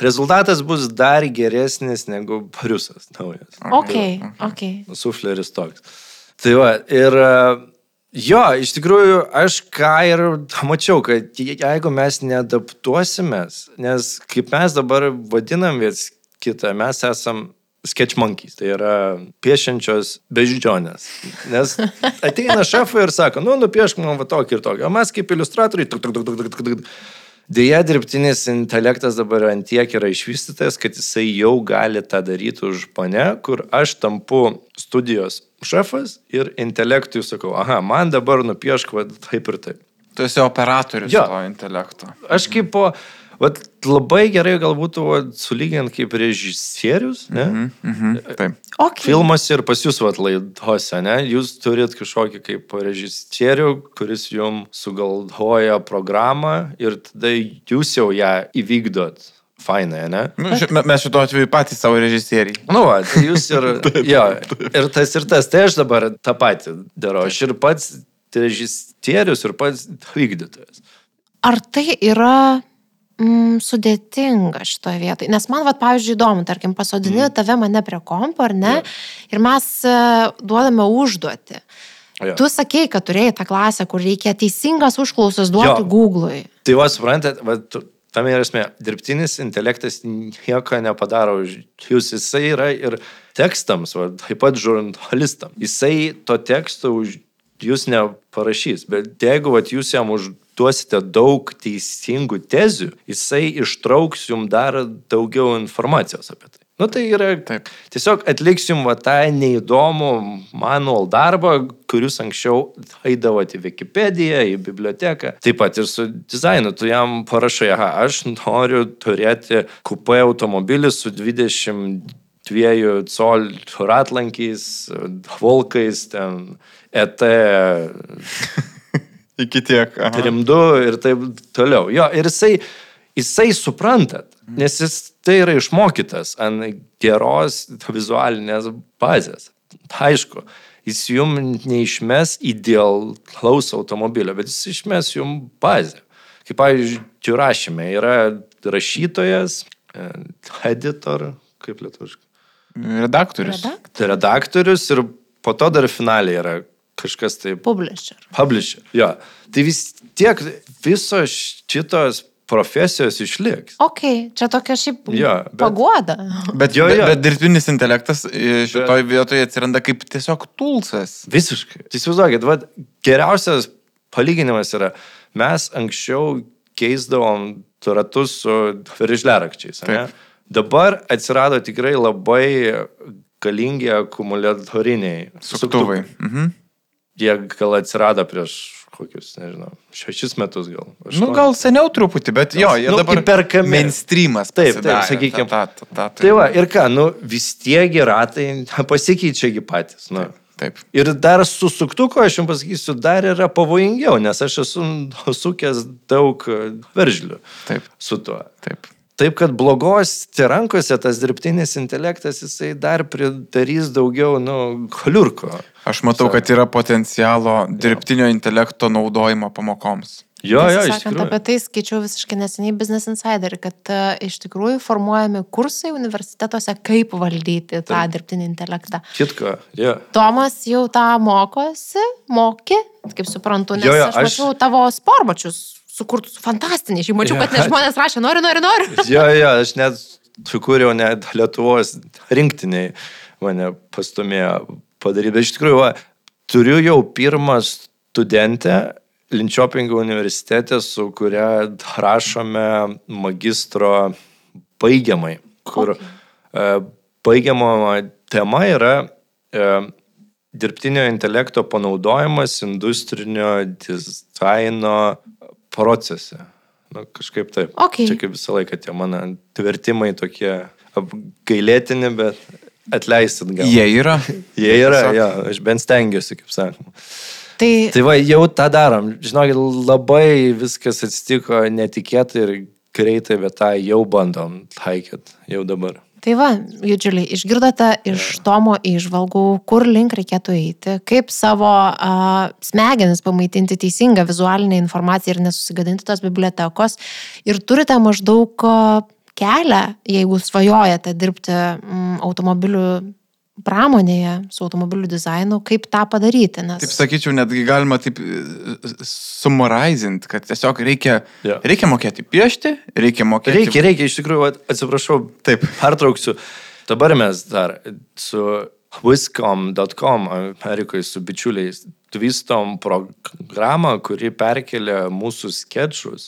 Rezultatas bus dar geresnis negu Briusas naujas. Ok, ok. Sufleris toks. Tai va, ir jo, iš tikrųjų, aš ką ir mačiau, kad je- jeigu mes neadaptuosimės, nes kaip mes dabar vadinam vis kitą, mes esam sketch monkeys, tai yra piešiančios beždžionės. Nes ateina šefai ir sako, nu, nupiešk man va tokį ir tokį, o mes kaip iliustratoriai, tuk, tuk, tuk, tuk, tuk, tuk, tuk. Deja, dirbtinis intelektas dabar ant tiek yra išvystytas, kad jisai jau gali tą daryti už mane, kur aš tampu studijos šefas ir intelektui sakau, aha, man dabar nupiešk va taip ir taip. Tu esi operatorius Jo. to intelekto. Aš kaip po, vat, labai gerai galbūt sulygint kaip režisierius, ne? Mm mhm, taip. okay. Filmuose ir pas jūs vat laidose, ne? Jūs turit kažkokį kaip režisierių, kuris jums sugalvoja programą ir tada jūs jau ją įvykdot. Fainai, ne? Nu, ši, me- mes šituo atveju patys savo režisieriai. Nu, va, tai jūs ir, <laughs> jo, ir tas ir tas, tai aš dabar tą patį darau. Aš ir pats režisierius, ir pats vykdytojas. Ar tai yra mm, sudėtinga šitoje vietoje? Nes man, vat, pavyzdžiui, įdomu, tarkim, pasodini mm. tave mane prie kompo, ar ne? Jo. Ir mes e, duodame užduotį. Jo. Tu sakei, kad turėjai tą klasę, kur reikia teisingas užklausas duoti Jo. Google'ui. Tai va, suprantat, va, tu- tame yra esmė. Dirbtinis intelektas nieko nepadaro už jūs. Jisai yra ir tekstams, va, taip pat žurnalistams. Jisai to teksto už jūs neparašys. Bet jeigu va, jūs jam užduosite daug teisingų tezių, jisai ištrauks jums dar daugiau informacijos apie tai. Nu tai yra, Taip. tiesiog atliks jums va, tą neįdomų manual darbą, kurius anksčiau eidavote į Wikipediją, į biblioteką. Taip pat ir su dizainu, tu jam parašai, aha, aš noriu turėti kupė automobilį su 22 col ratlankiais, volkais, ten ET Iki tiek. aha. rimdu ir taip toliau. Jo, ir jisai, jisai suprantat, nes jis tai yra išmokytas ant geros vizualinės bazės. Aišku, jis jum neišmes idealaus automobilio, bet jis išmes jum bazę. Kaip, pavyzdžiui, rašyme yra rašytojas, e, editor, kaip lietuviškai. Redaktorius. Redak? Redaktorius ir po to dar finaliai yra kažkas taip Publisher. Publisher. Jo. Tai vis tiek visos šitos profesijos išliks. Ok, čia tokia šiaip Jo, bet- pagoda. Bet, Jo, jo. bet, bet dirbtinis intelektas e, šitoje vietoje atsiranda kaip tiesiog tulsas. Visiškai. Tai Įsivaizduokit, vat, geriausias palyginimas yra, mes anksčiau keisdavom ratus su veržlerakčiais. Dabar atsirado tikrai labai galingi akumuliatoriniai Suktuvai. Mhm. Jie gal atsirado prieš kokius, nežinau, šešis metus gal. Nu, aštuonis. gal seniau truputį, bet jo, jie Nu, dabar įperkami. mainstreamas. Taip, taip, pasidarė. sakykim. Ta, ta, ta, ta, Tai va, ir ką, nu vis tiek ratai <laughs> pasikeičiagi patys. Nu. Taip. Ir dar su suktuku, aš jums pasakysiu, dar yra pavojingiau, nes aš esu <laughs> sukęs daug veržlių Taip. su tuo. Taip. Taip, kad blogos tie rankose tas dirbtinis intelektas, jisai dar pridarys daugiau, nu, koliurko. Aš matau, kad yra potencialo dirbtinio intelekto naudojimo pamokoms. Jo, jo, sakant, tikrųjų. apie tai skaičiau visiškai neseniai Business Insider, kad uh, iš tikrųjų formuojami kursai universitetuose, kaip valdyti tą dirbtinį intelektą. Kitko, jo. Tomas jau tą mokosi, mokė, kaip suprantu, nes Jo, jo, aš aš- mačiau tavo sporbačius sukurtus fantastiniai. Aš mačiau, kad net žmonės rašė, noriu, noriu, noriu. <laughs> Jo, jo, aš net sukūriau net Lietuvos rinktiniai, mane pastumėjo padaryti. Bet iš tikrųjų, va, turiu jau pirmą studentę Linčiopingo universitete, su kuria rašome magistro baigiamai, kur okay. baigiamo tema yra e, dirbtinio intelekto panaudojimas industrinio dizaino procese. Nu, kažkaip taip. Okay. Čia kaip visą laiką tie mano vertimai tokie apgailėtini, bet atleisit gal. Jie yra. <laughs> Jie yra, jo, aš bent stengiuosi, kaip sakoma. Tai, Tai va, jau tą darom. Žinokit, labai viskas atsitiko netikėtai ir greitai, bet tą jau bandom taikyti, jau dabar. Tai va, Judžiuliai, išgirdote iš Tomo išvalgų, kur link reikėtų eiti, kaip savo uh, smegenis pamaitinti teisingą vizualinę informaciją ir nesusigadinti tos bibliotekos. Ir turite maždaug kelią, jeigu svajojate dirbti automobilių pramonėje, su automobilių dizainu, kaip tą padaryti. Nes... Taip sakyčiau, netgi galima taip summarizinti, kad tiesiog reikia, Jo. reikia mokėti piešti, reikia mokėti. Reikia, reikia, iš tikrųjų, vat, atsiprašau, Taip. pertrauksiu. Dabar mes dar su Wiscom.com Amerikoje su bičiuliais vystom programą, kuri perkelia mūsų sketšus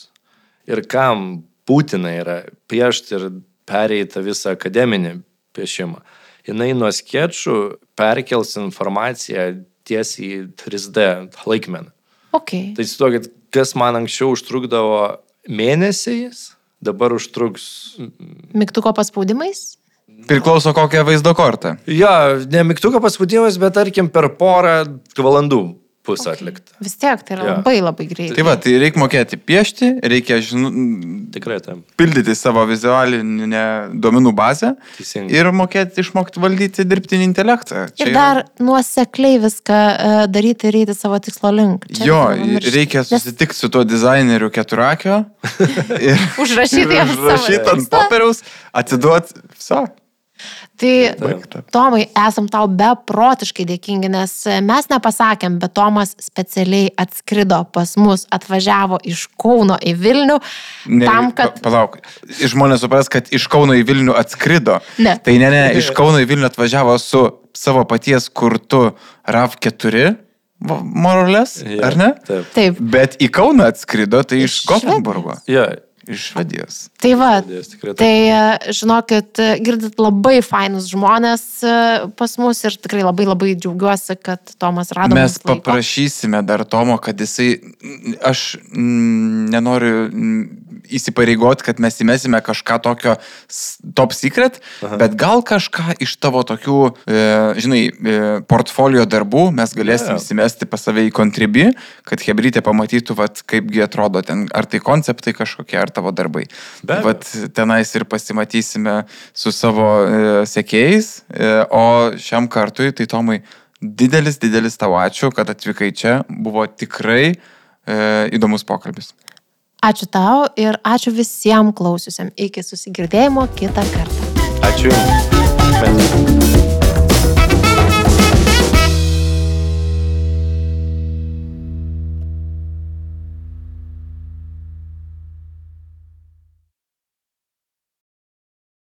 ir kam būtina yra piešti ir pereiti visą akademinį piešimą. Jinai nuo sketšų perkels informaciją tiesiai į 3D laikmeną. Okay. Tai įsivaizduokit, kas man anksčiau užtrukdavo mėnesiais, dabar užtruks. Mygtuko paspaudimais? Priklauso kokią vaizdo kortą. Jo, ne mygtuko paspaudimas, bet tarkim per porą valandų bus okay. atlikta. Vis tiek, tai yra Jo. labai labai greitai. Tai va, tai reikia mokėti piešti, reikia žinu, Tikrai tam. pildyti savo vizualinę duomenų bazę Teisingai. ir mokėti išmokti valdyti dirbtinį intelektą. Ir dar nuosekliai viską uh, daryti ir eiti savo tikslo link. Čia Jo, reikia susitikti su tuo dizaineriu keturakio <laughs> ir Užrašyti <laughs> savo užrašyti ant popieriaus, atiduoti. Viso. Tai. Tomai, esam tau beprotiškai dėkingi, nes mes nepasakėm, bet Tomas specialiai atskrido pas mus, atvažiavo iš Kauno į Vilnių, Ne, tam, kad... pa, palauk, žmonės supras, kad iš Kauno į Vilnių atskrido. Ne. Tai ne, ne, iš Kauno į Vilnių atvažiavo su savo paties kurtu RAV4, va- morolės, Jo, ar ne? Taip. Taip, Bet į Kauną atskrido, tai iš, Iš Gotenburgo. Jo, Iš Švedijos. tai va, Švedijos, tikrai tai e, žinokit, e, girdit labai fainus žmonės e, pas mus ir tikrai labai labai džiaugiuosi, kad Tomas rado Mes paprašysime dar Tomo, kad jisai, aš nenoriu įsipareigoti, kad mes įmesime kažką tokio top secret, Aha. bet gal kažką iš tavo tokių, e, žinai, e, portfolio darbų mes galėsim Jo. įsimesti pas save į kontribį, kad Hebrytė pamatytų, vat, kaipgi atrodo ten, ar tai konceptai kažkokie, ar tavo darbai. Be abejo. Vat tenais ir pasimatysime su savo e, sekėjais, e, o šiam kartui, tai Tomai, didelis, didelis tau ačiū, kad atvykai čia, buvo tikrai e, įdomus pokalbis. Ačiū tau ir ačiū visiems klausiusiam. Iki susigirdėjimo kitą kartą. Ačiū. Mes-